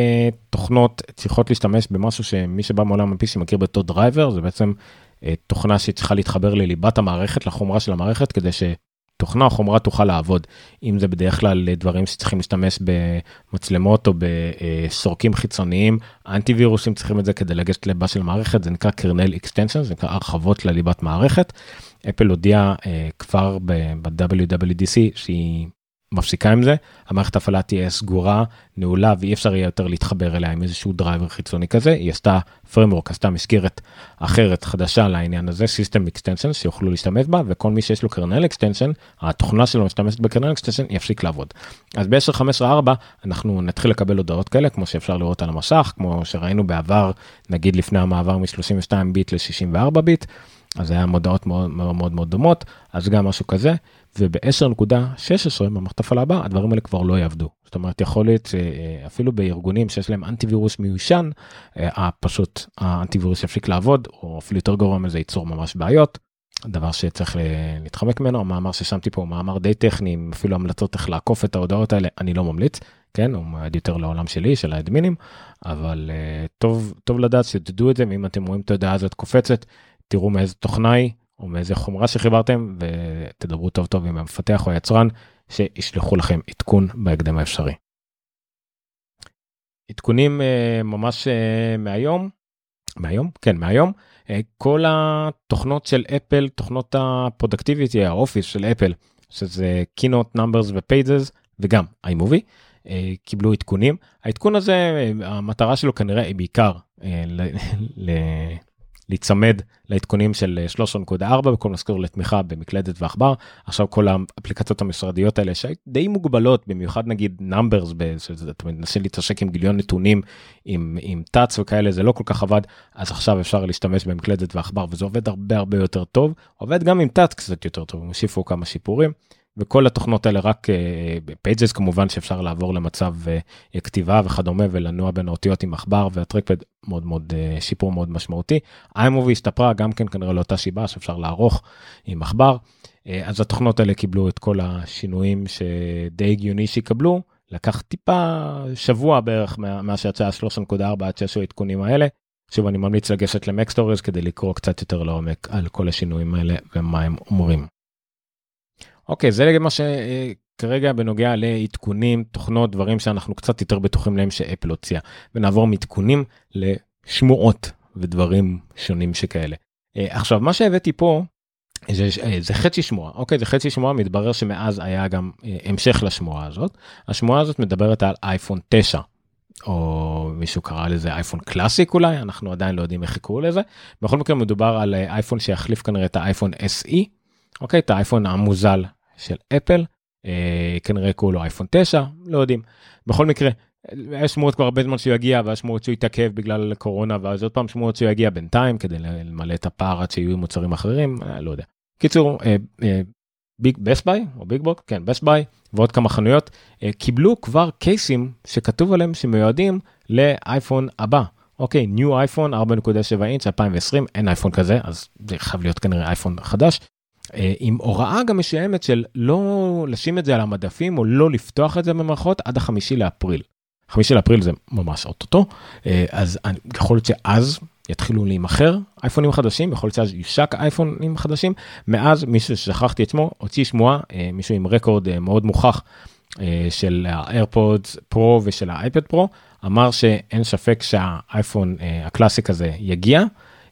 תוכנות צריכות להשתמש במשהו שמי שבא מעולם ה-PC מכיר בתור driver זה בעצם תוכנה שצריכה להתחבר לליבת המערכת לחומרה של המערכת כדי ש... תוכנה או חומרה תוכל לעבוד אם זה בדרך כלל דברים שצריכים להשתמש במצלמות או בסורקים חיצוניים אנטי וירוסים צריכים את זה כדי לגשת לליבה של מערכת זה נקרא kernel extension זה נקרא הרחבות לליבת מערכת. אפל הודיעה uh, כבר ב-WWDC שהיא מפסיקה עם זה, המערכת הפעלה תהיה סגורה, נעולה ואי אפשר יהיה יותר להתחבר אליה עם איזשהו driver חיצוני כזה, היא עשתה framework, עשתה מסגרת אחרת חדשה לעניין הזה, System Extension שיוכלו להשתמש בה וכל מי שיש לו kernel extension, התוכנה שלו משתמשת ב kernel extension יפסיק לעבוד. אז ב-10.15.4 אנחנו נתחיל לקבל הודעות כאלה כמו שאפשר לראות על המסך, כמו שראינו בעבר, נגיד לפני המעבר מ-32 ביט ל-64 ביט. אז היה מודעות מאוד מאוד מאוד דומות, אז גם משהו כזה, וב-10.16 במערכת הפעלה הבאה הדברים האלה כבר לא יעבדו. זאת אומרת יכול להיות שאפילו בארגונים שיש להם אנטיווירוס מיושן, אה, פשוט האנטיווירוס יפסיק לעבוד, או אפילו יותר גרוע מזה ייצור ממש בעיות. דבר שצריך להתחמק ממנו, המאמר ששמתי פה הוא מאמר די טכני, אפילו המלצות איך לעקוף את ההודעות האלה, אני לא ממליץ, כן, הוא מיועד יותר לעולם שלי, של האדמינים, אבל uh, טוב, טוב לדעת שתדעו את זה, ואם אתם רואים את ההודעה הזאת קופצת, תראו מאיזה תוכנה היא או מאיזה חומרה שחיברתם ותדברו טוב טוב עם המפתח או היצרן שישלחו לכם עדכון בהקדם האפשרי. עדכונים uh, ממש uh, מהיום, מהיום? כן, מהיום. Uh, כל התוכנות של אפל, תוכנות ה productivity, האופיס של אפל, שזה Keynote, Numbers ו Pages וגם uh, קיבלו עדכונים. העדכון הזה, המטרה שלו כנראה היא בעיקר להיצמד לעדכונים של 13.4 בכל מה שקשור לתמיכה במקלדת ועכבר. עכשיו כל האפליקציות המשרדיות האלה שדי מוגבלות במיוחד נגיד Numbers אתה מנסה להתעסק עם גיליון נתונים עם עם touch וכאלה זה לא כל כך עבד. אז עכשיו אפשר להשתמש במקלדת ועכבר וזה עובד הרבה הרבה יותר טוב. עובד גם עם touch קצת יותר טוב הוסיפו כמה שיפורים. וכל התוכנות האלה רק Pages uh, כמובן שאפשר לעבור למצב uh, כתיבה וכדומה ולנוע בין האותיות עם עכבר והטרקפד מאוד מאוד שיפור מאוד משמעותי. iMovie השתפרה גם כן כנראה לאותה שיבה שאפשר לערוך עם עכבר. אז התוכנות האלה קיבלו את כל השינויים שדי הגיוני שיקבלו. לקח טיפה שבוע בערך מאז שיצא 3.4 עד שיעשו העדכונים האלה. שוב אני ממליץ לגשת למקסטוריז כדי לקרוא קצת יותר לעומק על כל השינויים האלה ומה הם אומרים. אוקיי זה מה שכרגע בנוגע לעדכונים תוכנות דברים שאנחנו קצת יותר בטוחים להם שאפל הוציאה. ונעבור מעדכונים לשמועות ודברים שונים שכאלה. אה, עכשיו מה שהבאתי פה זה, אה, זה חצי שמועה. אוקיי זה חצי שמועה מתברר שמאז היה גם אה, המשך לשמועה הזאת. השמועה הזאת מדברת על אייפון 9 או מישהו קרא לזה אייפון קלאסיק אולי אנחנו עדיין לא יודעים איך יקראו לזה. בכל מקרה מדובר על אייפון שיחליף כנראה את האייפון SE אוקיי את האייפון המוזל של אפל, אה, כנראה קוראים לו אייפון 9, לא יודעים. בכל מקרה, יש שמועות כבר הרבה זמן שהוא יגיע, והיה שמועות שהוא יתעכב בגלל קורונה, ואז עוד פעם שמועות שהוא יגיע בינתיים כדי למלא את הפער עד שיהיו מוצרים אחרים, אה, לא יודע. קיצור, אה, אה, ביג Best Buy או ביג בוק כן Best Buy ועוד כמה חנויות אה, קיבלו כבר קייסים שכתוב עליהם שמיועדים לאייפון הבא אוקיי new iPhone 4.7 אינץ' 2020 אין אייפון כזה אז זה חייב להיות כנראה אייפון חדש עם הוראה גם משעממת של לא לשים את זה על המדפים או לא לפתוח את זה במערכות עד החמישי לאפריל. חמישי לאפריל זה ממש אוטוטו אה, אז יכול להיות שאז יתחילו להימכר אייפונים חדשים יכול להיות שאז יושק אייפונים חדשים מאז מישהו ששכחתי את שמו הוציא שמועה אה, מישהו עם רקורד מאוד מוכח של האיירפודס פרו ושל האייפד פרו אמר שאין ספק שהאייפון הקלאסיק הזה יגיע.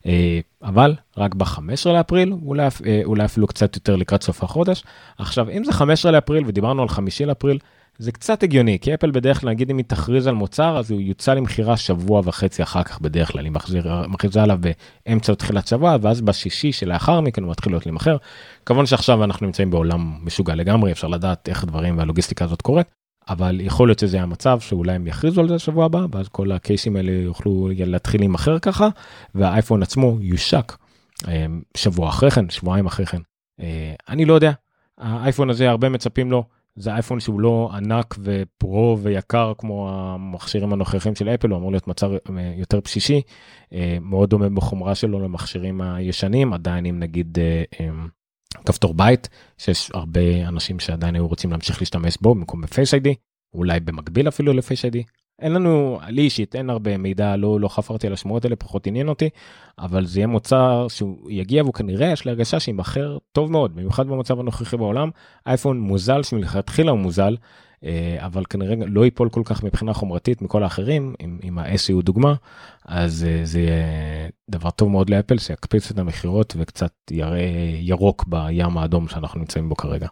אה, אבל רק ב-15 לאפריל, אולי, אה, אולי אפילו קצת יותר לקראת סוף החודש. עכשיו, אם זה 15 לאפריל ודיברנו על 5 לאפריל, זה קצת הגיוני, כי אפל בדרך כלל, נגיד אם היא תכריז על מוצר, אז הוא יוצא למכירה שבוע וחצי אחר כך בדרך כלל, היא מכריזה עליו באמצע או תחילת שבוע, ואז בשישי שלאחר מכן הוא מתחיל להיות להימכר. כמובן שעכשיו אנחנו נמצאים בעולם משוגע לגמרי, אפשר לדעת איך הדברים והלוגיסטיקה הזאת קורית, אבל יכול להיות שזה המצב שאולי הם יכריזו על זה שבוע הבא ואז כל הקייסים האלה יוכלו להתחיל להימכר ככה והאייפון עצמו יושק אה, שבוע אחרי כן שבועיים אחרי כן. אה, אני לא יודע. האייפון הזה הרבה מצפים לו. זה אייפון שהוא לא ענק ופרו ויקר כמו המכשירים הנוכחים של אפל הוא אמור להיות מצב אה, יותר בסיסי. מאוד דומה בחומרה שלו למכשירים הישנים עדיין אם נגיד כפתור בית שיש הרבה אנשים שעדיין היו רוצים להמשיך להשתמש בו במקום בפייס איי די אולי במקביל אפילו לפייס איי די. אין לנו לי אישית אין הרבה מידע לא לא חפרתי על השמועות האלה פחות עניין אותי אבל זה יהיה מוצר שהוא יגיע והוא כנראה יש לי הרגשה שימכר טוב מאוד במיוחד במצב הנוכחי בעולם אייפון מוזל שמלכתחילה הוא מוזל אבל כנראה לא ייפול כל כך מבחינה חומרתית מכל האחרים אם, אם ה-SE הוא דוגמה אז אה, זה יהיה דבר טוב מאוד לאפל שיקפיץ את המכירות וקצת יראה ירוק בים האדום שאנחנו נמצאים בו כרגע.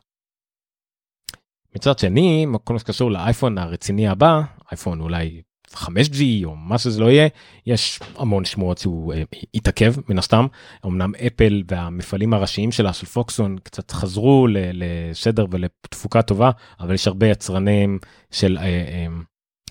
מצד שני, כל מה שקשור לאייפון הרציני הבא, אייפון אולי 5G או מה שזה לא יהיה, יש המון שמועות שהוא אה, יתעכב מן הסתם. אמנם אפל והמפעלים הראשיים שלה של פוקסון קצת חזרו לסדר ולתפוקה טובה, אבל יש הרבה יצרנים של אה, אה,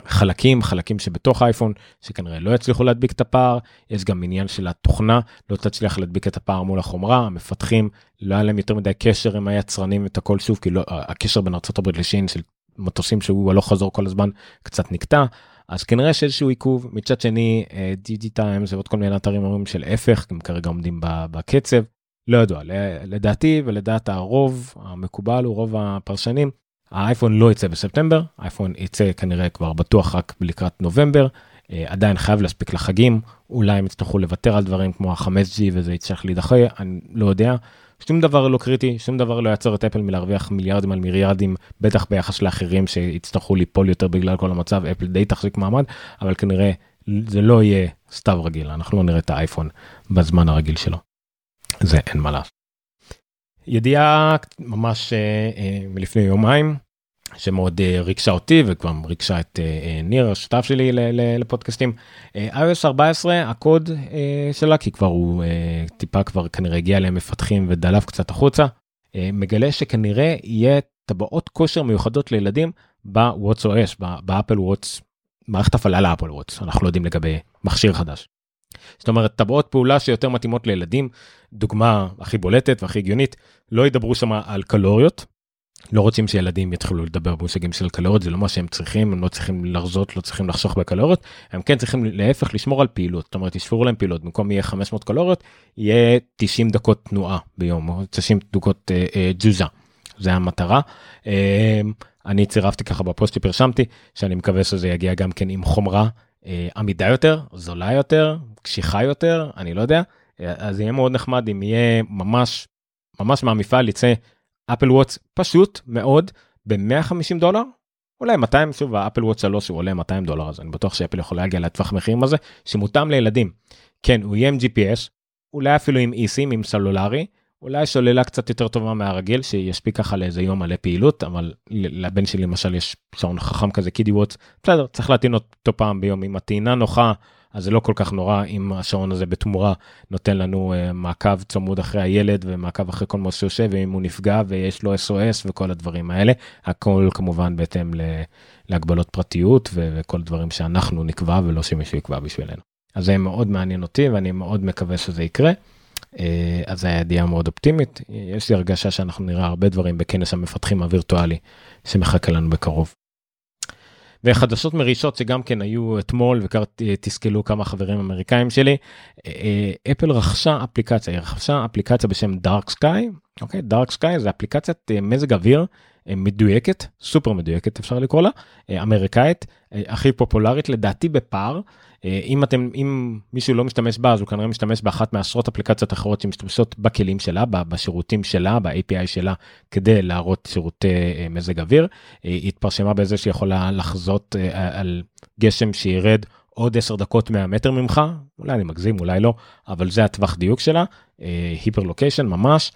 חלקים, חלקים שבתוך אייפון, שכנראה לא יצליחו להדביק את הפער, יש גם עניין של התוכנה, לא תצליח להדביק את הפער מול החומרה, המפתחים, לא היה להם יותר מדי קשר עם היצרנים ואת הכל שוב, כי לא, הקשר בין ארה"ב לשין של מטוסים שהוא הלוך חזור כל הזמן קצת נקטע, אז כנראה שאיזשהו עיכוב, מצד שני דיג'י טיימס ועוד כל מיני אתרים אומרים של ההפך, הם כרגע עומדים בקצב, לא ידוע, לדעתי ולדעת הרוב המקובל הוא רוב הפרשנים, האייפון לא יצא בספטמבר, האייפון יצא כנראה כבר בטוח רק לקראת נובמבר, אה, עדיין חייב להספיק לחגים, אולי הם יצטרכו לוותר על דברים כמו ה-5G וזה יצטרך להידחה, אני לא יודע. שום דבר לא קריטי, שום דבר לא יעצור את אפל מלהרוויח מיליארדים על מיליארדים, בטח ביחס לאחרים שיצטרכו ליפול יותר בגלל כל המצב, אפל די תחזיק מעמד, אבל כנראה זה לא יהיה סתיו רגיל, אנחנו לא נראה את האייפון בזמן הרגיל שלו. זה אין מה לעשות. ידיעה ממש אה, אה, מלפני יומיים שמאוד אה, ריגשה אותי וכבר ריגשה את ניר השותף שלי לפודקאסטים. iOS 14 הקוד שלה כי כבר הוא טיפה כבר כנראה הגיע אליהם מפתחים ודלף קצת החוצה מגלה שכנראה יהיה טבעות כושר מיוחדות לילדים בוואטס OS באפל וואטס מערכת הפעלה לאפל וואטס אנחנו לא יודעים לגבי מכשיר חדש. זאת אומרת טבעות פעולה שיותר מתאימות לילדים, דוגמה הכי בולטת והכי הגיונית, לא ידברו שם על קלוריות. לא רוצים שילדים יתחילו לדבר במושגים של קלוריות זה לא מה שהם צריכים הם לא צריכים לחזות לא צריכים לחסוך בקלוריות הם כן צריכים להפך לשמור על פעילות זאת אומרת יספרו להם פעילות במקום יהיה 500 קלוריות יהיה 90 דקות תנועה ביום או 90 דקות אה, אה, ג'וזה זה המטרה. אה, אני צירפתי ככה בפוסט שפרשמתי שאני מקווה שזה יגיע גם כן עם חומרה אה, עמידה יותר, זולה יותר, קשיחה יותר, אני לא יודע. אה, אז יהיה מאוד נחמד אם יהיה ממש, ממש מהמפעל יצא אפל וואטס פשוט מאוד ב-150 דולר. אולי 200 שוב האפל וואטס 3 הוא עולה 200 דולר אז אני בטוח שאפל יכול להגיע לטווח מחירים הזה שמותאם לילדים. כן הוא יהיה עם gps אולי אפילו עם איסים עם סלולרי אולי שוללה קצת יותר טובה מהרגיל שיספיק ככה לאיזה יום מלא פעילות אבל לבן שלי למשל יש שעון חכם כזה קידי וואטס בסדר צריך להטעין אותו פעם ביום אם הטעינה נוחה אז זה לא כל כך נורא אם השעון הזה בתמורה נותן לנו uh, מעקב צמוד אחרי הילד ומעקב אחרי כל מה שיושב ואם הוא נפגע ויש לו SOS וכל הדברים האלה הכל כמובן בהתאם להגבלות פרטיות וכל דברים שאנחנו נקבע ולא שמישהו יקבע בשבילנו. אז זה מאוד מעניין אותי ואני מאוד מקווה שזה יקרה. אה, אז הידיעה מאוד אופטימית יש לי הרגשה שאנחנו נראה הרבה דברים בכנס המפתחים הווירטואלי שמחכה לנו בקרוב. וחדשות מרישות שגם כן היו אתמול וכבר תסכלו כמה חברים אמריקאים שלי אה, אפל רכשה אפליקציה היא רכשה אפליקציה בשם דארק סקאי אוקיי? דארק סקאי זה אפליקציית אה, מזג אוויר מדויקת סופר מדויקת אפשר לקרוא לה אמריקאית הכי פופולרית לדעתי בפער אה, אם אתם אם מישהו לא משתמש בה אז הוא כנראה משתמש באחת מעשרות אפליקציות אחרות שמשתמשות בכלים שלה בשירותים שלה ב-API שלה כדי להראות שירותי אה, מזג אוויר. אה, היא התפרשמה בזה שיכולה לחזות על גשם שירד עוד 10 דקות מהמטר ממך אולי אני מגזים אולי לא אבל זה הטווח דיוק שלה היפר לוקיישן ממש.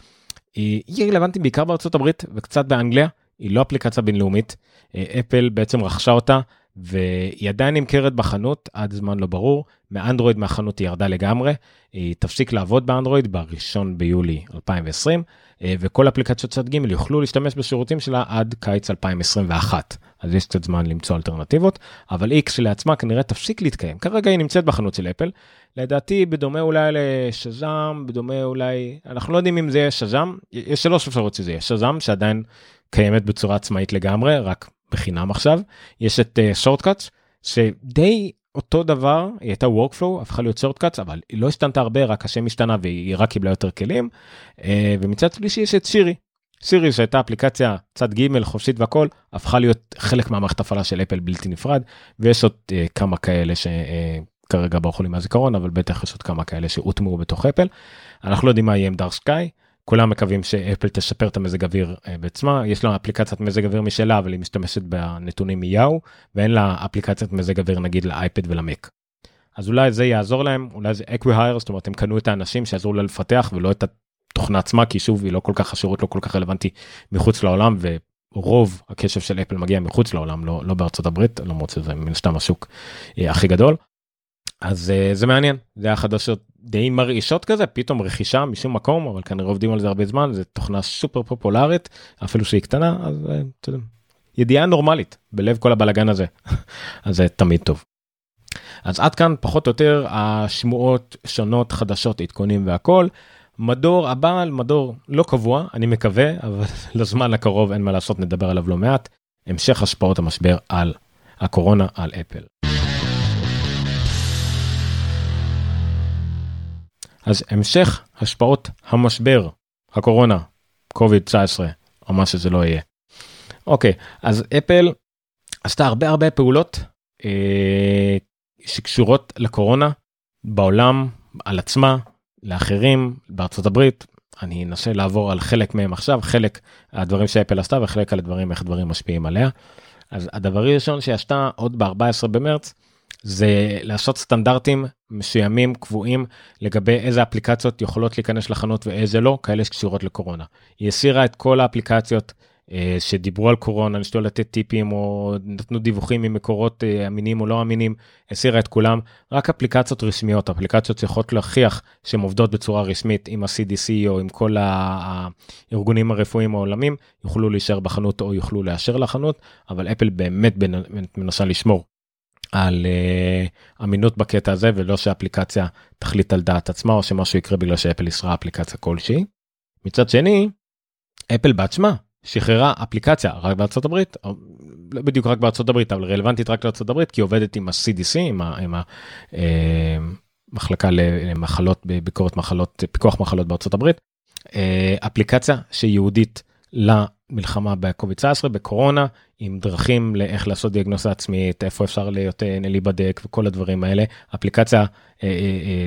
היא רלוונטית בעיקר בארצות הברית וקצת באנגליה היא לא אפליקציה בינלאומית. אפל בעצם רכשה אותה והיא עדיין נמכרת בחנות עד זמן לא ברור. מאנדרואיד מהחנות היא ירדה לגמרי. היא תפסיק לעבוד באנדרואיד בראשון ביולי 2020 אה, וכל אפליקציות צד ג' יוכלו להשתמש בשירותים שלה עד קיץ 2021 אז יש קצת זמן למצוא אלטרנטיבות אבל x לעצמה כנראה תפסיק להתקיים. כרגע היא נמצאת בחנות של אפל לדעתי בדומה אולי לשזם בדומה אולי אנחנו לא יודעים אם זה יהיה שזם יש שלוש אפשרות שזה יהיה. שזם שעדיין קיימת בצורה עצמאית לגמרי רק בחינם עכשיו. יש את שורטקאטס uh, שדי אותו דבר היא הייתה workflow הפכה להיות שורטקאטס אבל היא לא השתנתה הרבה רק השם השתנה והיא רק קיבלה יותר כלים. uh, ומצד שלישי יש את שירי. שירי שהייתה אפליקציה צד ג' חופשית והכל הפכה להיות חלק מהמערכת הפעלה של אפל בלתי נפרד ויש עוד uh, כמה כאלה שכרגע ברחו לי מהזיכרון אבל בטח יש עוד כמה כאלה שהוטמעו בתוך אפל. אנחנו לא יודעים מה יהיה עם Dark Sky כולם מקווים שאפל תשפר את המזג אוויר אה, בעצמה יש לה אפליקציית מזג אוויר משלה אבל היא משתמשת בנתונים מיהו ואין לה אפליקציית מזג אוויר נגיד לאייפד ולמק. אז אולי זה יעזור להם אולי זה acqui-hire זאת אומרת הם קנו את האנשים שיעזרו לה לפתח ולא את התוכנה עצמה כי שוב היא לא כל כך השירות לא כל כך רלוונטי מחוץ לעולם רוב הקשב של אפל מגיע מחוץ לעולם, לא, לא בארצות הברית, למרות שזה מן הסתם השוק אה, הכי גדול. אז אה, זה מעניין, זה היה חדשות די מרעישות כזה, פתאום רכישה משום מקום, אבל כנראה עובדים על זה הרבה זמן, זו תוכנה סופר פופולרית, אפילו שהיא קטנה, אז אה, אתה יודע, ידיעה נורמלית בלב כל הבלגן הזה, (laughs) אז זה תמיד טוב. אז עד כאן פחות או יותר השמועות שונות חדשות עדכונים והכל. מדור הבא על מדור לא קבוע אני מקווה אבל (laughs) לזמן הקרוב אין מה לעשות נדבר עליו לא מעט המשך השפעות המשבר על הקורונה על אפל. אז המשך השפעות המשבר הקורונה קוביד 19 או מה שזה לא יהיה. אוקיי אז אפל עשתה הרבה הרבה פעולות אה, שקשורות לקורונה בעולם על עצמה לאחרים בארצות הברית אני אנסה לעבור על חלק מהם עכשיו חלק הדברים שאפל עשתה וחלק על הדברים איך דברים משפיעים עליה. אז הדבר הראשון שהיא עשתה עוד ב-14 במרץ זה לעשות סטנדרטים מסוימים קבועים לגבי איזה אפליקציות יכולות להיכנס לחנות ואיזה לא כאלה שקשורות לקורונה. היא הסירה את כל האפליקציות אה, שדיברו על קורונה, ניסו לתת טיפים או נתנו דיווחים ממקורות אה, אמינים או לא אמינים, הסירה את כולם, רק אפליקציות רשמיות, אפליקציות שיכולות להוכיח שהן עובדות בצורה רשמית עם ה-CDC או עם כל הארגונים הרפואיים העולמים, יוכלו להישאר בחנות או יוכלו לאשר לחנות, אבל אפל באמת מנסה לשמור על uh, אמינות בקטע הזה ולא שהאפליקציה תחליט על דעת עצמה או שמשהו יקרה בגלל שאפל ישרה אפליקציה כלשהי. מצד שני, אפל בעצמה שחררה אפליקציה רק בארצות הברית, לא בדיוק רק בארצות הברית, אבל רלוונטית רק לארצות הברית, כי עובדת עם ה-CDC, עם, ה, עם אה, למחלות, ביקורת מחלות, פיקוח מחלות בארצות הברית, אה, אפליקציה שייעודית למלחמה בקוביד 19 בקורונה עם דרכים לאיך לעשות דיאגנוסה עצמית איפה אפשר להיות אה, להיבדק וכל הדברים האלה אפליקציה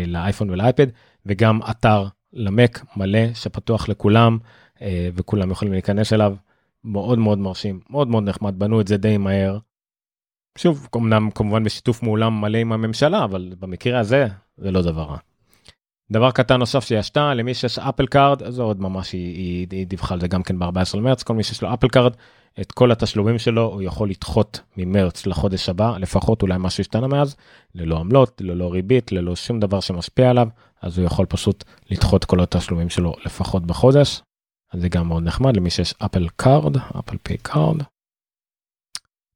לאייפון ולאייפד וגם אתר למק מלא שפתוח לכולם אה, וכולם יכולים להיכנס אליו. מאוד מאוד מרשים, מאוד מאוד נחמד, בנו את זה די מהר. שוב, אמנם כמובן בשיתוף מעולם מלא עם הממשלה, אבל במקרה הזה זה לא דבר רע. דבר קטן נוסף שהיא עשתה למי שיש Apple Card זה עוד ממש היא, היא, היא דיווחה על זה גם כן ב-14 למרץ כל מי שיש לו Apple Card את כל התשלומים שלו הוא יכול לדחות ממרץ לחודש הבא לפחות אולי משהו השתנה מאז ללא עמלות ללא ריבית ללא שום דבר שמשפיע עליו אז הוא יכול פשוט לדחות כל התשלומים שלו לפחות בחודש. אז זה גם מאוד נחמד למי שיש Apple Card, Apple Pay Card.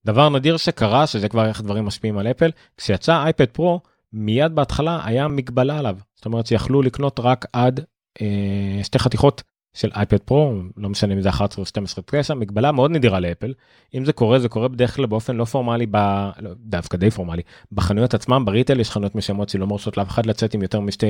דבר נדיר שקרה, שזה כבר איך דברים משפיעים על אפל, כשיצא אייפד פרו, מיד בהתחלה היה מגבלה עליו. זאת אומרת שיכלו לקנות רק עד אה, שתי חתיכות של אייפד פרו, לא משנה אם זה 11 או 12 9, מגבלה מאוד נדירה לאפל. אם זה קורה, זה קורה בדרך כלל באופן לא פורמלי, ב... לא, דווקא די פורמלי, בחנויות עצמם, בריטל יש חנויות מסוימות שלא מורשות לאף אחד לצאת עם יותר משתי,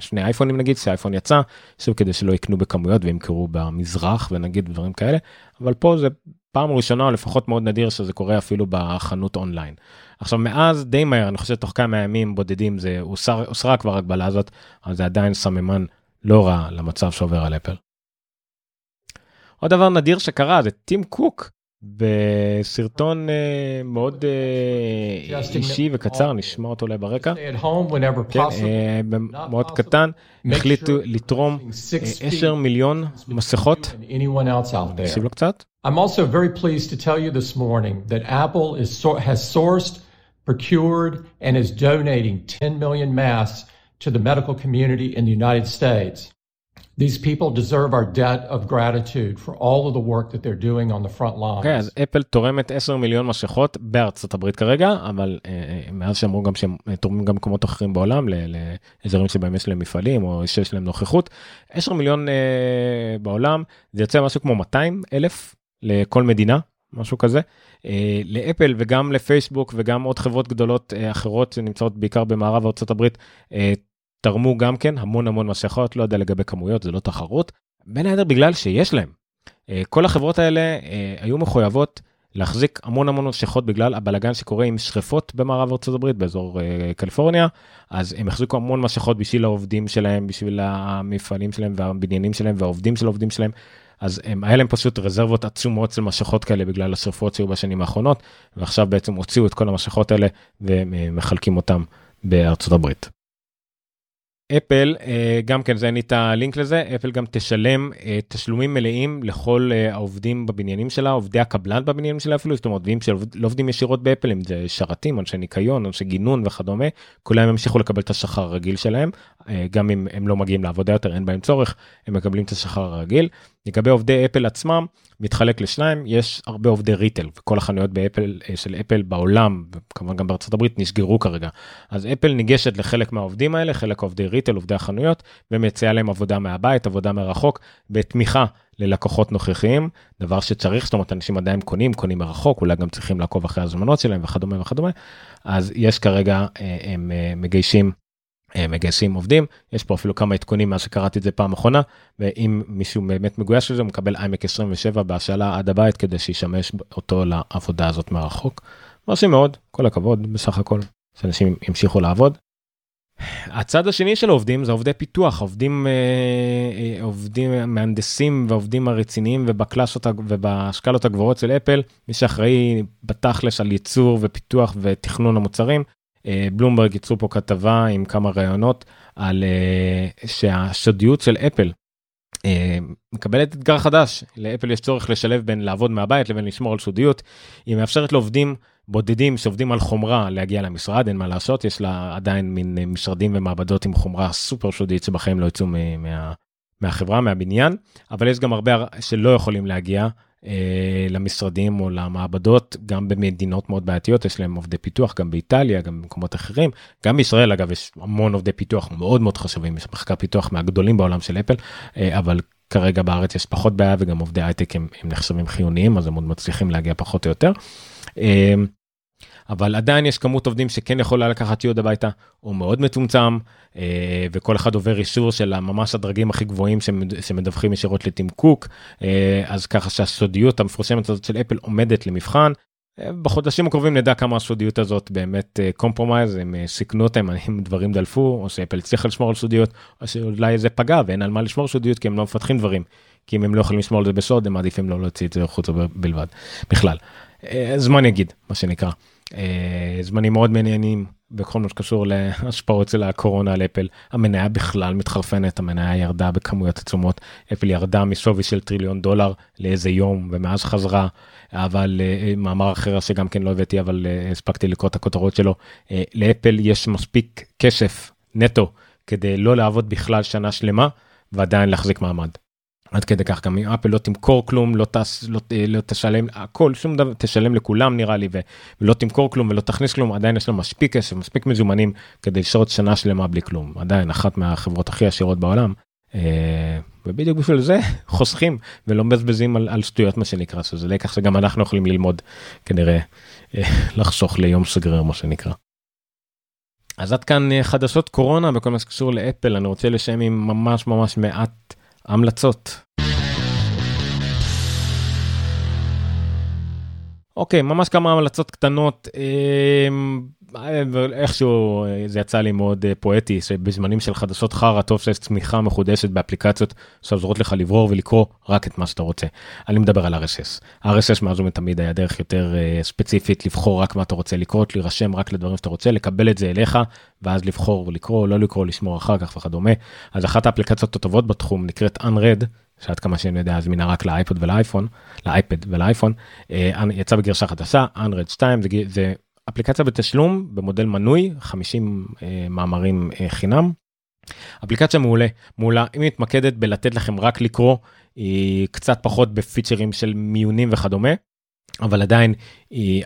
שני אייפונים נגיד, שהאייפון יצא, שוב כדי שלא יקנו בכמויות וימכרו במזרח ונגיד דברים כאלה, אבל פה זה פעם ראשונה, לפחות מאוד נדיר שזה קורה אפילו בחנות אונליין. עכשיו מאז די מהר, אני חושב תוך כמה ימים בודדים זה הוסר, הוסרה כבר הגבלה הזאת, אבל זה עדיין סממן לא רע למצב שעובר על אפל. עוד דבר נדיר שקרה זה טים קוק בסרטון uh, מאוד uh, אישי וקצר נשמע אותו אולי ברקע כן, uh, מאוד קטן החליטו לתרום 10 מיליון מסכות. נקשיב לו קצת. I'm also very pleased to tell you this morning that Apple is, has sourced, procured, and is donating 10 million masks to the medical community in the United States. These people deserve our debt of gratitude for all of the work that they're doing on the front lines. Okay, אז אפל תורמת 10 מיליון משכות בארצות הברית כרגע, אבל uh, מאז שאמרו גם שהם תורמים גם במקומות אחרים בעולם, לאזורים שבהם יש להם מפעלים או שיש להם נוכחות. 10 מיליון uh, בעולם, זה יוצא משהו כמו 200 אלף לכל מדינה, משהו כזה. לאפל וגם לפייסבוק וגם עוד חברות גדולות אחרות שנמצאות בעיקר במערב ארצות הברית. תרמו גם כן המון המון מסכות, לא יודע לגבי כמויות, זה לא תחרות, בין היתר בגלל שיש להם. אה, כל החברות האלה אה, היו מחויבות להחזיק המון המון מסכות בגלל הבלגן שקורה עם שריפות במערב ארה"ב באזור אה, קליפורניה, אז הם החזיקו המון מסכות בשביל העובדים שלהם, בשביל המפעלים שלהם והבניינים שלהם והעובדים של העובדים שלהם. אז הם, היה להם פשוט רזרבות עצומות של משכות כאלה בגלל השרפות שהיו בשנים האחרונות, ועכשיו בעצם הוציאו את כל המשכות האלה ומחלקים אותם בארצות הברית. אפל, אה, גם כן, זה אין לי את הלינק לזה, אפל גם תשלם אה, תשלומים מלאים לכל אה, העובדים בבניינים שלה, עובדי הקבלן בבניינים שלה אפילו, זאת אומרת, עובדים שלא עובדים ישירות באפל, אם זה שרתים, אנשי ניקיון, אנשי גינון וכדומה, כולם ימשיכו לקבל את השכר הרגיל שלהם, גם אם הם לא מגיעים לעבודה יותר, אין בהם צורך, הם מקבלים את השכר הרגיל. לגבי עובדי אפל עצמם, מתחלק לשניים, יש הרבה עובדי retail, וכל החנויות באפל, של אפל בעולם, וכמובן גם בארצות הברית, נסגרו כרגע. אז אפל ניגשת לחלק מהעובדים האלה, חלק עובדי ריטל, עובדי החנויות, ומציעה להם עבודה מהבית, עבודה מרחוק, בתמיכה ללקוחות נוכחיים, דבר שצריך, זאת אומרת, אנשים עדיין קונים, קונים מרחוק, אולי גם צריכים לעקוב אחרי הזמנות שלהם וכדומה וכדומה, אז יש כרגע, אה, הם אה, מגיישים אה, מגייסים עובדים יש פה אפילו כמה עדכונים מאז שקראתי את זה פעם אחרונה ואם מישהו באמת מגויס לזה הוא מקבל איימק 27 בהשאלה עד הבית כדי שישמש אותו לעבודה הזאת מרחוק. מרשים מאוד כל הכבוד בסך הכל שאנשים ימשיכו לעבוד. הצד השני של העובדים זה עובדי פיתוח עובדים אה, אה, עובדים מהנדסים ועובדים הרציניים ובקלאסות ובשקלות הגבוהות של אפל מי שאחראי בתכלס על ייצור ופיתוח ותכנון המוצרים. אה, בלומברג ייצרו פה כתבה עם כמה רעיונות על שהשודיות של אפל מקבלת אתגר חדש. לאפל יש צורך לשלב בין לעבוד מהבית לבין לשמור על סודיות היא מאפשרת לעובדים בודדים שעובדים על חומרה להגיע למשרד, אין מה לעשות, יש לה עדיין מין אה, משרדים ומעבדות עם חומרה סופר שודית שבחיים לא יצאו מה, מהחברה, מהבניין, אבל יש גם הרבה שלא יכולים להגיע אה, למשרדים או למעבדות, גם במדינות מאוד בעייתיות, יש להם עובדי פיתוח, גם באיטליה, גם במקומות אחרים, גם בישראל אגב יש המון עובדי פיתוח מאוד מאוד חשובים, יש מחקר פיתוח מהגדולים בעולם של אפל, אה, אבל כרגע בארץ יש פחות בעיה וגם עובדי הייטק הם, הם נחשבים חיוניים אז הם עוד מצליחים להגיע פחות או יותר. אה, אבל עדיין יש כמות עובדים שכן יכולה לקחת ציוד הביתה, הוא מאוד מצומצם, אה, וכל אחד עובר אישור של ממש הדרגים הכי גבוהים שמדווחים ישירות לטים קוק, אה, אז ככה שהסודיות המפורסמת הזאת של אפל עומדת למבחן. בחודשים הקרובים נדע כמה הסודיות הזאת באמת compromised, הם סיכנו אותם, אם דברים דלפו, או שאפל הצליחה לשמור על סודיות, או שאולי זה פגע ואין על מה לשמור סודיות כי הם לא מפתחים דברים. כי אם הם לא יכולים לשמור על זה בסוד, הם מעדיפים לא להוציא את זה החוצה בלבד, בכלל. זמן יגיד, מה שנקרא. אה, זמנים מאוד מעניינים בכל מה שקשור להשפעות של הקורונה על אפל. המניה בכלל מתחרפנת, המניה ירדה בכמויות עצומות, אפל ירדה משווי של טריליון דולר לאיזה יום ומאז חזרה. אבל uh, מאמר אחר שגם כן לא הבאתי אבל הספקתי לקרוא את הכותרות שלו לאפל יש מספיק כסף נטו כדי לא לעבוד בכלל שנה שלמה ועדיין להחזיק מעמד. עד כדי כך גם אפל לא תמכור כלום לא טס לא, לא תשלם הכל שום דבר תשלם לכולם נראה לי ולא תמכור כלום ולא תכניס כלום עדיין יש לו מספיק כסף מספיק מזומנים כדי לשרות שנה שלמה בלי כלום עדיין אחת מהחברות הכי עשירות בעולם. אה, ובדיוק בשביל זה (laughs) חוסכים ולא מבזבזים על, על שטויות מה שנקרא שזה לקח שגם אנחנו יכולים ללמוד כנראה אה, (laughs) לחסוך ליום סגרר מה שנקרא. אז עד כאן אה, חדשות קורונה בכל מה שקשור לאפל אני רוצה לשם עם ממש ממש מעט. המלצות. אוקיי, ממש כמה המלצות קטנות. איכשהו אה, זה יצא לי מאוד אה, פואטי שבזמנים של חדשות חרא טוב שיש צמיחה מחודשת באפליקציות שעוזרות לך לברור ולקרוא רק את מה שאתה רוצה. אני מדבר על RSS. RSS מאז ומתמיד היה דרך יותר אה, ספציפית לבחור רק מה אתה רוצה לקרוא, להירשם רק לדברים שאתה רוצה, לקבל את זה אליך ואז לבחור לקרוא לא לקרוא לשמור אחר כך וכדומה. אז אחת האפליקציות הטובות בתחום נקראת Unread. שעד כמה שאני יודע זמינה רק לאייפוד ולאייפון, לאייפד ולאייפון, יצא בגרשה חדשה, Unread 2 זה, זה אפליקציה בתשלום במודל מנוי 50 אה, מאמרים אה, חינם. אפליקציה מעולה מעולה היא מתמקדת בלתת לכם רק לקרוא היא קצת פחות בפיצ'רים של מיונים וכדומה. אבל עדיין היא,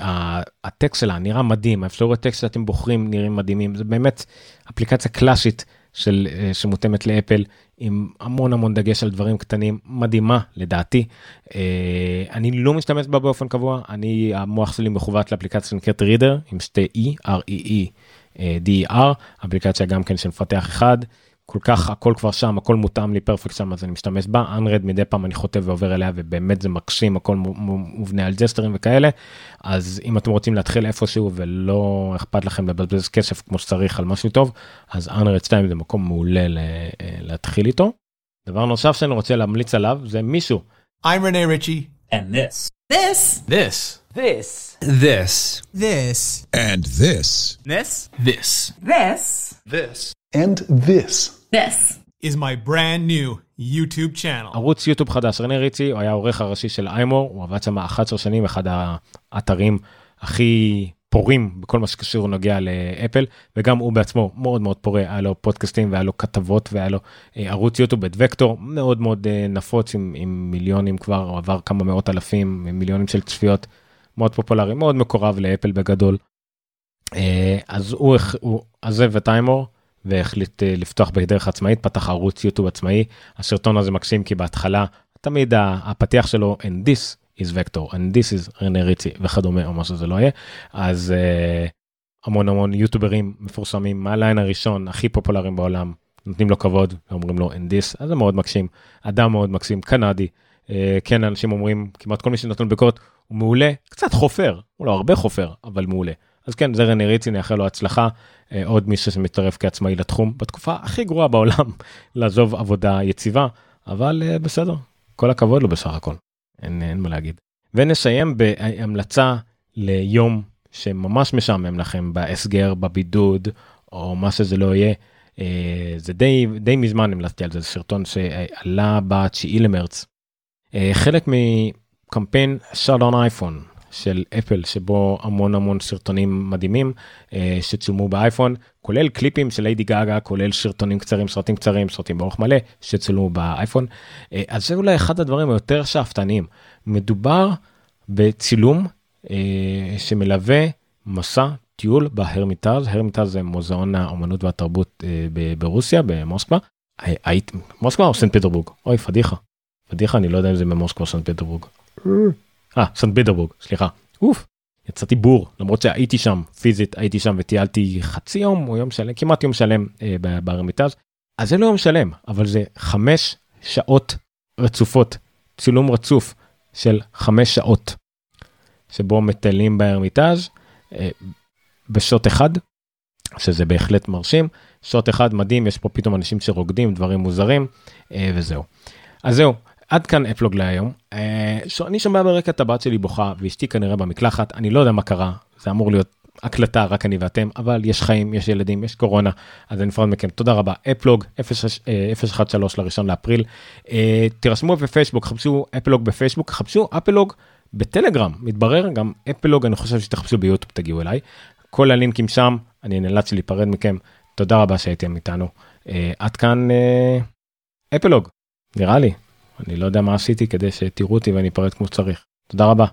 הטקסט שלה נראה מדהים האפשרויות טקסט שאתם בוחרים נראים מדהימים זה באמת אפליקציה קלאסית של אה, שמותאמת לאפל עם המון המון דגש על דברים קטנים מדהימה לדעתי. אה, אני לא משתמש בה באופן קבוע אני המוח שלי מכוות לאפליקציה שנקראת רידר עם שתי e r e e d e אפליקציה גם כן של מפתח אחד כל כך הכל כבר שם הכל מותאם לי פרפקט שם אז אני משתמש בה. אנרד מדי פעם אני חוטא ועובר אליה ובאמת זה מקסים הכל מובנה על ג'סטרים וכאלה. אז אם אתם רוצים להתחיל איפשהו ולא אכפת לכם לבזבז כסף כמו שצריך על משהו טוב אז אנרד 2 זה מקום מעולה להתחיל איתו. דבר נוסף שאני רוצה להמליץ עליו זה מישהו. I'm Rene Ritchie and this. This. This. This. This. This. And this. This. This. This. This And this. This. is my brand new YouTube channel. ערוץ יוטיוב חדש, רנה ריצי, הוא היה העורך הראשי של איימור, הוא עבד שם 11 שנים, אחד האתרים הכי פורים בכל מה שקשור נוגע לאפל, וגם הוא בעצמו מאוד מאוד פורה, היה לו פודקאסטים והיה לו כתבות והיה לו אה, ערוץ יוטיוב את וקטור, מאוד מאוד אה, נפוץ עם, עם מיליונים כבר, הוא עבר כמה מאות אלפים, מיליונים של צפיות, מאוד פופולרי, מאוד מקורב לאפל בגדול. אה, אז הוא עזב את איימור. והחליט אה, לפתוח בדרך עצמאית, פתח ערוץ יוטיוב עצמאי. הסרטון הזה מקסים כי בהתחלה תמיד הפתיח שלו and this is vector and this is רנה ריצי וכדומה או מה שזה לא יהיה. אז uh, המון המון יוטוברים מפורסמים מהליין הראשון הכי פופולריים בעולם נותנים לו כבוד ואומרים לו and this אז זה מאוד מקסים אדם מאוד מקסים קנדי. Uh, כן אנשים אומרים כמעט כל מי שנותן ביקורת הוא מעולה קצת חופר הוא לא הרבה חופר אבל מעולה אז כן זה רנה ריצי נאחל לו הצלחה עוד מישהו שמתערב כעצמאי לתחום בתקופה הכי גרועה בעולם (laughs) לעזוב עבודה יציבה אבל אה, בסדר כל הכבוד לו בסך הכל אין, אין מה להגיד. ונסיים בהמלצה ליום שממש משעמם לכם בהסגר בבידוד או מה שזה לא יהיה. אה, זה די די מזמן המלצתי על זה, זה סרטון שעלה ב-9 למרץ. חלק מקמפיין שאלון אייפון של אפל שבו המון המון סרטונים מדהימים אה, שצולמו באייפון כולל קליפים של ליידי גאגה כולל סרטונים קצרים סרטים קצרים סרטים באורך מלא שצולמו באייפון. אה, אז זה אולי אחד הדברים היותר שאפתניים. מדובר בצילום אה, שמלווה מסע טיול בהרמיטז הרמיטז זה מוזיאון האומנות והתרבות אה, ברוסיה במוסקבה. היית מוסקבה או סנט פטרבורג? אוי פדיחה. פדיחה אני לא יודע אם זה במוסקבה או סנט פטרבורג. אה, סנט פטרבורג, סליחה. אוף, יצאתי בור, למרות שהייתי שם פיזית, הייתי שם וטיילתי חצי יום או יום שלם, כמעט יום שלם אה, בארמיטז. אז זה לא יום שלם, אבל זה חמש שעות רצופות, צילום רצוף של חמש שעות, שבו מטיילים בארמיטז אה, בשוט אחד, שזה בהחלט מרשים. שוט אחד מדהים, יש פה פתאום אנשים שרוקדים, דברים מוזרים, אה, וזהו. אז זהו, עד כאן אפלוג להיום. אה, אני שומע ברקע את הבת שלי בוכה ואשתי כנראה במקלחת. אני לא יודע מה קרה זה אמור להיות הקלטה רק אני ואתם אבל יש חיים יש ילדים יש קורונה אז אני נפרד מכם. תודה רבה. אפלוג 013 אה, לראשון לאפריל. אה, תירשמו בפייסבוק חפשו אפלוג בפייסבוק חפשו אפלוג בטלגרם. מתברר גם אפלוג אני חושב שתחפשו ביוטיוב תגיעו אליי. כל הלינקים שם אני נאלץ להיפרד מכם. תודה רבה שהייתם איתנו. עד כאן אפלוג. נראה לי. אני לא יודע מה עשיתי כדי שתראו אותי ואני אפרט כמו שצריך. תודה רבה.